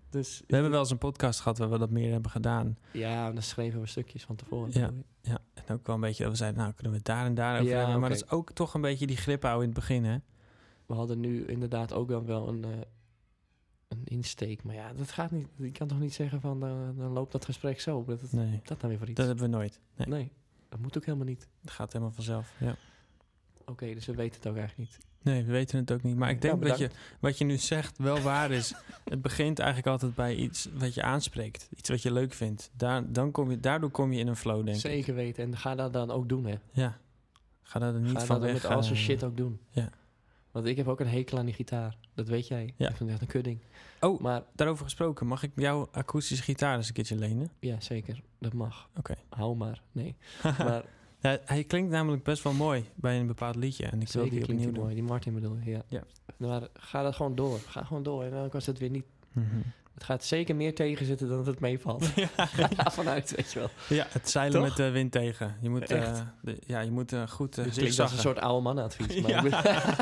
Dus We hebben wel eens een podcast gehad waar we dat meer hebben gedaan. Ja, dan schreven we stukjes van tevoren. Ja. Ja, en ook wel een beetje dat we zeiden, nou kunnen we het daar en daar over Ja, hebben. Maar dat is ook toch een beetje die grip houden in het begin, hè? We hadden nu inderdaad ook dan wel een, eh, een insteek. Maar ja, dat gaat niet. Je kan toch niet zeggen van, eh, dan loopt dat gesprek zo. Dat, dat, Nee, dat dan weer voor iets? dat hebben we nooit. Nee, Nee, dat moet ook helemaal niet. het gaat helemaal vanzelf. Ja. Oké, dus we weten het ook eigenlijk niet. Nee, we weten het ook niet. Maar ik denk Ja, dat je, wat je nu zegt wel waar is. het begint eigenlijk altijd bij iets wat je aanspreekt. Iets wat je leuk vindt. Daar, dan kom je, daardoor kom je in een flow, denk ik. Zeker weten. En ga dat dan ook doen, hè. Ja. Ga daar er niet ga van dat dan weg. met al zijn eh, shit ook doen. Ja. Want ik heb ook een hekel aan die gitaar. Dat weet jij. Ja. Ik vind het echt een kudding. Oh. Maar Daarover gesproken, mag ik jouw akoestische gitaar eens een keertje lenen? ja, zeker. Dat mag. Oké. Hou maar. Nee. Maar Ja, hij klinkt namelijk best wel mooi bij een bepaald liedje. En ik wil zeker die klinkt opnieuw die mooi. Die Martin bedoel je, ja. Ja. Maar ga dat gewoon door. Ga gewoon door. En dan kost het weer niet Mhm. Het gaat zeker meer tegenzitten dan dat het meevalt. Ga daarvan uit, weet je wel. Ja, het zeilen Toch? met de wind tegen. Je moet, eh, de, ja, je moet eh, goed uh, Dit klinkt als een soort oude mannenadvies. Maar Ja.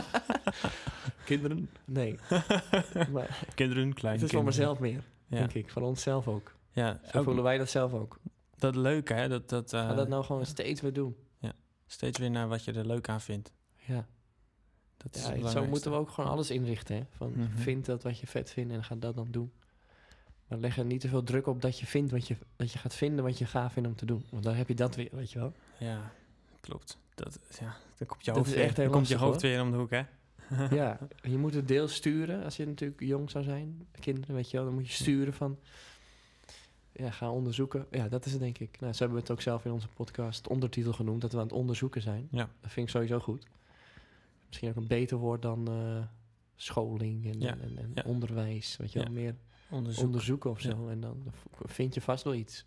Kinderen? Nee. maar kinderen, klein het is voor mezelf meer, Ja, denk ik. Van onszelf ook. ja Zo ook voelen wij dat zelf ook. dat leuke, hè? Dat, dat, eh, Ga dat nou gewoon steeds weer doen. steeds weer naar wat je er leuk aan vindt. Ja. Dat is ja zo moeten we ook gewoon alles inrichten. Hè? Van, Mhm. Vind dat wat je vet vindt en ga dat dan doen. Maar leg er niet te veel druk op dat je, vindt wat je, dat je gaat vinden wat je gaaf vindt om te doen. Want dan heb je dat weer, weet je wel. Ja, klopt. Dat, ja, dan komt je Dat hoofd, is weer, echt heel dan komt je hoofd weer om de hoek, hè? ja, je moet het deels sturen als je natuurlijk jong zou zijn. Kinderen, weet je wel. Dan moet je sturen van... Ja, ga onderzoeken. Ja, dat is het denk ik. Nou, ze hebben het ook zelf in onze podcast ondertitel genoemd... dat we aan het onderzoeken zijn. Ja. Dat vind ik sowieso goed. Misschien ook een beter woord dan eh, scholing en, Ja, en, en ja. onderwijs. Weet je Ja. wel, meer Onderzoek. onderzoeken of Ja. zo. En dan vind je vast wel iets.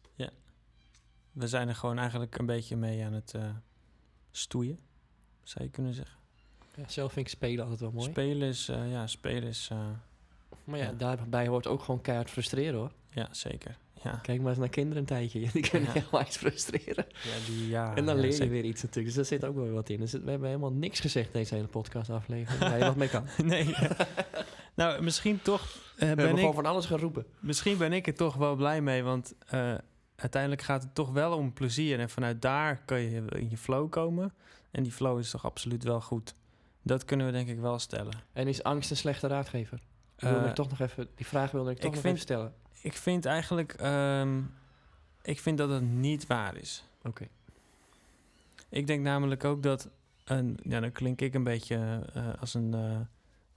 We zijn er gewoon eigenlijk een beetje mee aan het eh, stoeien, zou je kunnen zeggen. Ja, zelf vind ik spelen altijd wel mooi. Spelen is, eh, ja, spelen is, eh, Maar ja, Ja. daarbij hoort ook gewoon keihard frustreren hoor. Ja, zeker. Ja, Kijk maar eens naar kinderen een tijdje. Die kunnen Ja. heel eens frustreren. ja, die, ja en dan leer je zeker. weer iets natuurlijk. Dus daar zit ook wel wat in. Dus we hebben helemaal niks gezegd deze hele podcast aflevering. Waar je wat mee kan. Nee. nou, misschien toch We hebben ben gewoon ik, van alles geroepen. misschien ben ik er toch wel blij mee, want uiteindelijk gaat het toch wel om plezier en vanuit daar kan je in je flow komen. En die flow is toch absoluut wel goed. Dat kunnen we denk ik wel stellen. En is angst een slechte raadgever? Ik wilde Eh, ik toch nog even, die vraag wilde ik toch ik nog vind- even stellen. Ik vind eigenlijk, ehm, ik vind dat het niet waar is. Oké. Ik denk namelijk ook dat, een, ja, dan klink ik een beetje eh, als een, een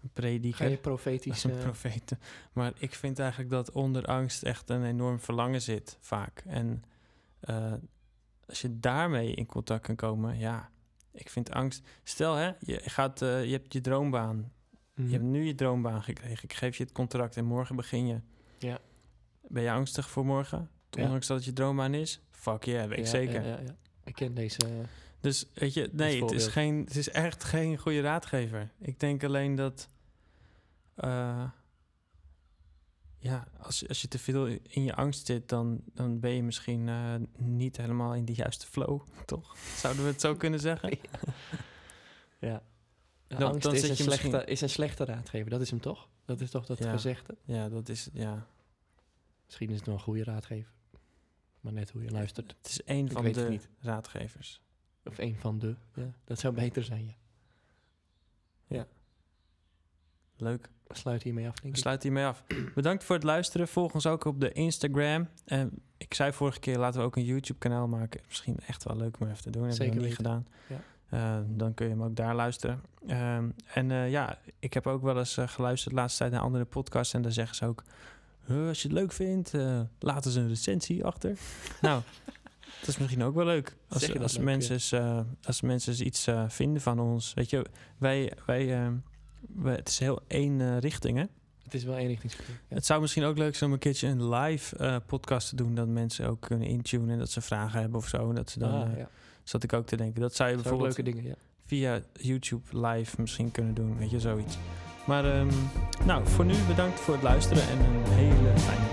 Ga prediker. je profetisch... Als een profeet. Maar ik vind eigenlijk dat onder angst echt een enorm verlangen zit, vaak. En als je daarmee in contact kan komen, ja, ik vind angst. Stel hè, je, gaat, eh, je hebt je droombaan. mhm. Je hebt nu je droombaan gekregen. Ik geef je het contract en morgen begin je. Ja. Ben je angstig voor morgen? Ja. Ondanks dat het je droombaan is? Fuck yeah, weet ik Ja, zeker. Ja, ja, ja. Ik ken deze... eh, Dus weet je, nee, het is, geen, het is echt geen goede raadgever. Ik denk alleen dat. eh, ja, als, als je te veel in je angst zit, dan, dan ben je misschien eh, niet helemaal in de juiste flow, toch? Zouden we het zo kunnen zeggen? ja. Ja, Dan- angst dan is, zit een je slechte, misschien- is een slechte raadgever. Dat is hem toch? Dat is toch dat Ja. gezegde? Ja, dat is, ja. Misschien is het wel een goede raadgever. Maar net hoe je luistert. Het is een Ik van de raadgevers. Of een van de. Ja, dat zou beter zijn, ja. Leuk. We sluiten hiermee af, denk We ik. sluiten hiermee af. Bedankt voor het luisteren. Volg ons ook op de Instagram. En ik zei vorige keer, laten we ook een YouTube-kanaal maken. Misschien echt wel leuk om even te doen. Hebben Zeker we nog niet gedaan. Eh, dan kun je hem ook daar luisteren. Ehm, en eh, ja, ik heb ook wel eens eh, geluisterd de laatste tijd naar andere podcasts. En daar zeggen ze ook, "Huh, als je het leuk vindt, laat eens een recensie achter. nou, dat is misschien ook wel leuk. Als, als, leuk, mensen, als mensen iets vinden van ons. Weet je, wij... wij ehm, wij- het is heel één eh, richting, hè? Het is wel eenrichtingsverkeer. Ja. Het zou misschien ook leuk zijn om een keertje een live eh, podcast te doen. Dat mensen ook kunnen intunen. Dat ze vragen hebben of zo. En dat ze dan. Ah, eh, ja. Zat ik ook te denken. Dat zou je Dat bijvoorbeeld leuke dingen, ja. via YouTube live misschien kunnen doen. Weet je, zoiets. Maar ehm, nou, voor nu bedankt voor het luisteren. En een hele fijne